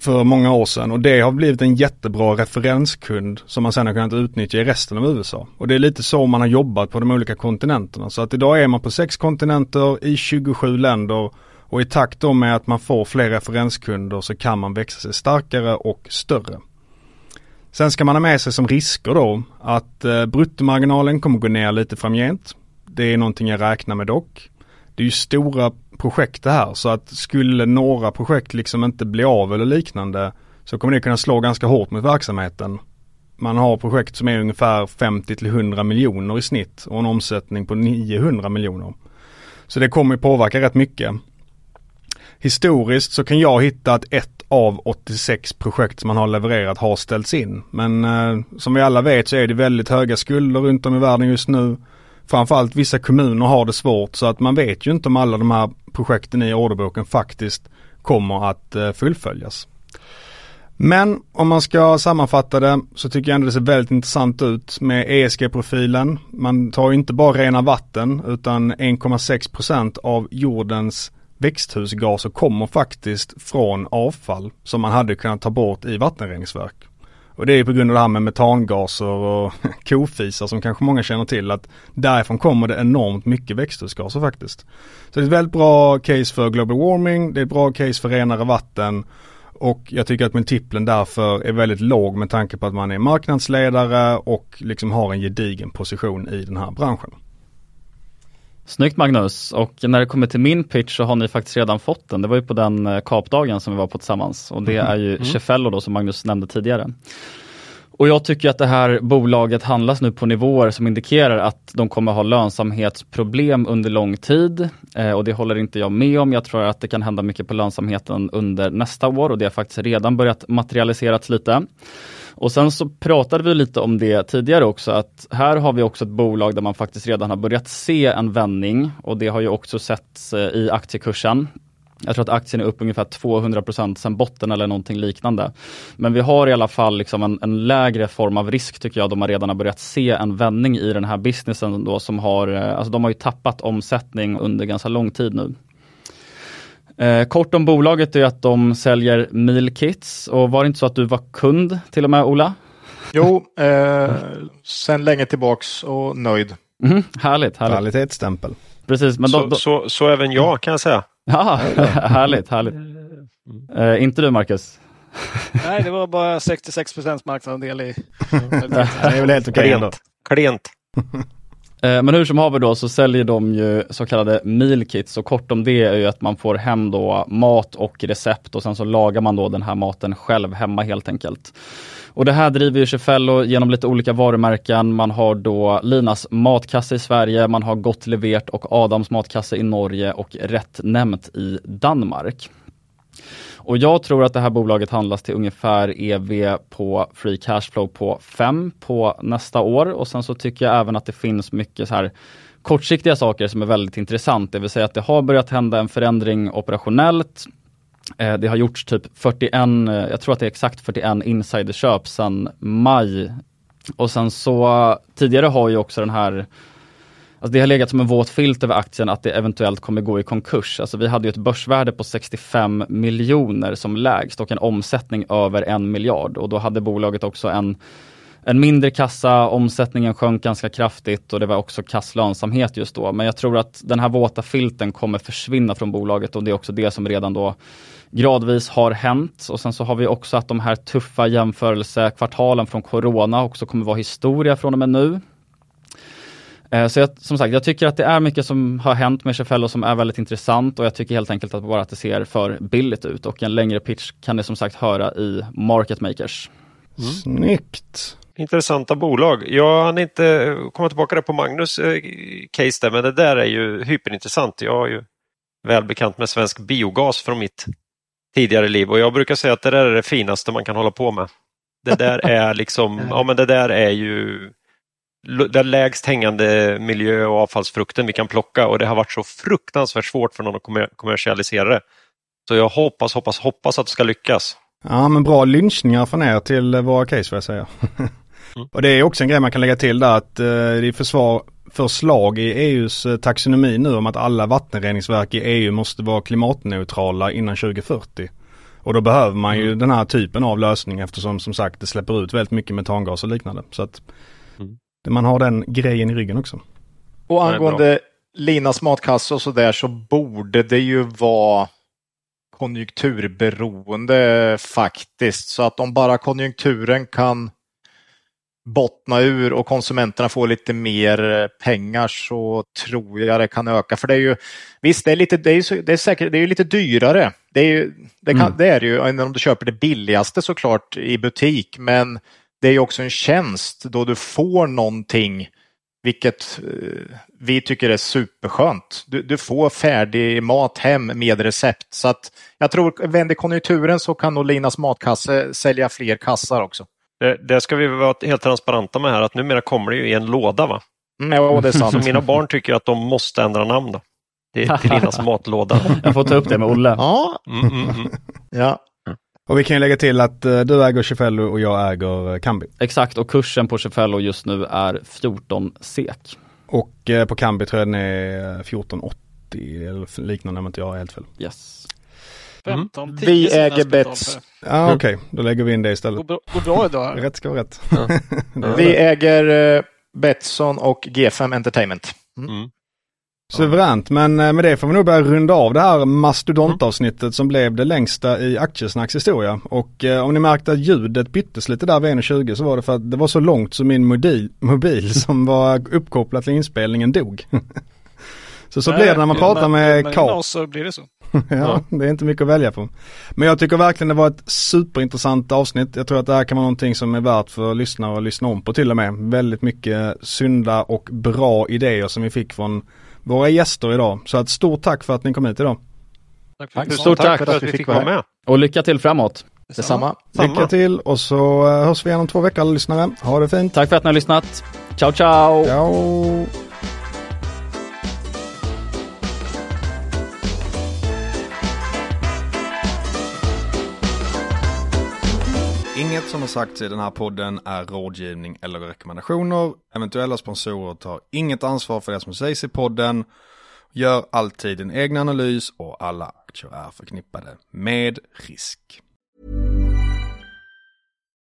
för många år sedan och det har blivit en jättebra referenskund som man sedan har kunnat utnyttja i resten av USA. Och det är lite så man har jobbat på de olika kontinenterna. Så att idag är man på sex kontinenter i 27 länder och i takt då med att man får fler referenskunder så kan man växa sig starkare och större. Sen ska man ha med sig som risker då att eh, bruttomarginalen kommer gå ner lite framgent. Det är någonting jag räknar med dock. Det är ju stora projekt det här så att skulle några projekt liksom inte bli av eller liknande så kommer det kunna slå ganska hårt mot verksamheten. Man har projekt som är ungefär 50 till 100 miljoner i snitt och en omsättning på 900 miljoner. Så det kommer påverka rätt mycket. Historiskt så kan jag hitta att ett av 86 projekt som man har levererat har ställts in. Men eh, som vi alla vet så är det väldigt höga skulder runt om i världen just nu. Framförallt vissa kommuner har det svårt så att man vet ju inte om alla de här projekten i orderboken faktiskt kommer att eh, fullföljas. Men om man ska sammanfatta det så tycker jag ändå det ser väldigt intressant ut med ESG-profilen. Man tar inte bara rena vatten utan 1,6% av jordens växthusgaser kommer faktiskt från avfall som man hade kunnat ta bort i vattenreningsverk. Och det är på grund av det här med metangaser och kofisar som kanske många känner till att därifrån kommer det enormt mycket växthusgaser faktiskt. Så det är ett väldigt bra case för global warming, det är ett bra case för renare vatten och jag tycker att multiplen därför är väldigt låg med tanke på att man är marknadsledare och liksom har en gedigen position i den här branschen. Snyggt Magnus och när det kommer till min pitch så har ni faktiskt redan fått den. Det var ju på den eh, kapdagen som vi var på tillsammans och det mm. är ju mm. Cefello då som Magnus nämnde tidigare. Och jag tycker att det här bolaget handlas nu på nivåer som indikerar att de kommer ha lönsamhetsproblem under lång tid. Eh, och det håller inte jag med om. Jag tror att det kan hända mycket på lönsamheten under nästa år och det har faktiskt redan börjat materialiserats lite. Och sen så pratade vi lite om det tidigare också att här har vi också ett bolag där man faktiskt redan har börjat se en vändning och det har ju också setts eh, i aktiekursen. Jag tror att aktien är upp ungefär 200% sen botten eller någonting liknande. Men vi har i alla fall liksom en, en, lägre form av risk tycker jag, då man redan har börjat se en vändning i den här businessen då som har, eh, alltså de har ju tappat omsättning under ganska lång tid nu. Eh, kort om bolaget är att de säljer meal kits och var det inte så att du var kund till och med Ola? Jo, eh, sen länge tillbaks och nöjd. Mm, härligt, härligt. Kvalitetsstämpel. Precis, men så, då, så, så, även jag kan jag säga. Ja, härligt, härligt. Eh, inte du Marcus? Nej, det var bara 66 procents marknadsandel i... det är väl helt okej okay Klent. Eh, men hur som haver då så säljer de ju så kallade meal kits och kort om det är ju att man får hem då mat och recept och sen så lagar man då den här maten själv hemma helt enkelt. Och det här driver ju Cefello genom lite olika varumärken. Man har då Linas matkasse i Sverige, man har Gott Levert och Adams matkasse i Norge och Rätt Nämnt i Danmark. Och jag tror att det här bolaget handlas till ungefär EV på free cashflow på 5 på nästa år och sen så tycker jag även att det finns mycket så här kortsiktiga saker som är väldigt intressant, det vill säga att det har börjat hända en förändring operationellt. Eh, det har gjorts typ 41, eh, jag tror att det är exakt 41 insiderköp sedan maj. Och sen så tidigare har ju också den här Alltså det har legat som en våt filt över aktien att det eventuellt kommer gå i konkurs. Alltså vi hade ju ett börsvärde på 65 miljoner som lägst och en omsättning över en miljard och då hade bolaget också en en mindre kassa, omsättningen sjönk ganska kraftigt och det var också kasslönsamhet just då. Men jag tror att den här våta filten kommer försvinna från bolaget och det är också det som redan då gradvis har hänt. Och sen så har vi också att de här tuffa jämförelsekvartalen från Corona också kommer vara historia från och med nu. Eh, så jag, som sagt, jag tycker att det är mycket som har hänt med Cefello som är väldigt intressant och jag tycker helt enkelt att bara att det ser för billigt ut och en längre pitch kan ni som sagt höra i Market Makers. Mm. Snyggt! Intressanta bolag. Jag hann inte komma tillbaka där på Magnus eh, case där, men det där är ju hyperintressant. Jag är ju väl bekant med svensk biogas från mitt tidigare liv och jag brukar säga att det där är det finaste man kan hålla på med. Det där är liksom, ja men det där är ju den lägst hängande miljö och avfallsfrukten vi kan plocka och det har varit så fruktansvärt svårt för någon att kommersialisera det. Så jag hoppas, hoppas, hoppas att det ska lyckas. Ja men bra lynchningar från er till våra case får jag säga. mm. Och det är också en grej man kan lägga till där att eh, det är försvar, förslag i EUs eh, taxonomi nu om att alla vattenreningsverk i EU måste vara klimatneutrala innan 2040. Och då behöver man ju mm. den här typen av lösning eftersom som sagt det släpper ut väldigt mycket metangas och liknande. Så att mm. Man har den grejen i ryggen också. Och angående Linas matkasse och sådär så borde det ju vara konjunkturberoende faktiskt. Så att om bara konjunkturen kan bottna ur och konsumenterna får lite mer pengar så tror jag det kan öka. För det är ju, visst det är, lite, det är, så, det är, säkert, det är lite dyrare. Det är, ju, det, kan, mm. det är ju än om du köper det billigaste såklart i butik. Men det är ju också en tjänst då du får någonting vilket eh, vi tycker är superskönt. Du, du, får färdig mat hem med recept. Så att jag tror, vänder konjunkturen så kan nog Linas matkasse sälja fler kassar också. Det, det, ska vi vara helt transparenta med här, att numera kommer det ju i en låda. va? Mm, ja, det är sant. Så mina barn tycker att de måste ändra namn. Då. Det är till Linas matlåda. Jag får ta upp det med Olle. Ja. Mm, mm, mm. ja. Och vi kan ju lägga till att uh, du äger Cefello och jag äger uh, Kambi. Exakt och kursen på Cefello just nu är 14 SEK. Och uh, på Kambi tror jag den är 14,80 eller liknande om inte jag har helt fel. Yes. 15, mm. Vi äger bets. Ja okej, okay. då lägger vi in det istället. Går, går bra idag. rätt ska vara rätt. Ja. vi äger Betsson och G5 Entertainment. Mm. Mm. Suveränt, men eh, med det får vi nog börja runda av det här mastodontavsnittet som blev det längsta i Aktiesnacks historia. Och eh, om ni märkte att ljudet byttes lite där vid 1.20 så var det för att det var så långt så min mobil, mobil som var uppkopplad till inspelningen dog. så så Nej, blir det när man pratar med, med Karl. så blir det så. ja, det är inte mycket att välja på. Men jag tycker verkligen det var ett superintressant avsnitt. Jag tror att det här kan vara någonting som är värt för lyssnare att lyssna om på till och med. Väldigt mycket synda och bra idéer som vi fick från våra gäster idag. Så ett stort tack för att ni kom hit idag. Tack för, stort tack, tack för att vi fick vara med. Och lycka till framåt. Detsamma. Lycka till och så eh, hörs vi igen om två veckor alla lyssnare. Ha det fint. Tack för att ni har lyssnat. Ciao ciao. Ciao. Inget som har sagts i den här podden är rådgivning eller rekommendationer. Eventuella sponsorer tar inget ansvar för det som sägs i podden. Gör alltid din egen analys och alla aktier är förknippade med risk.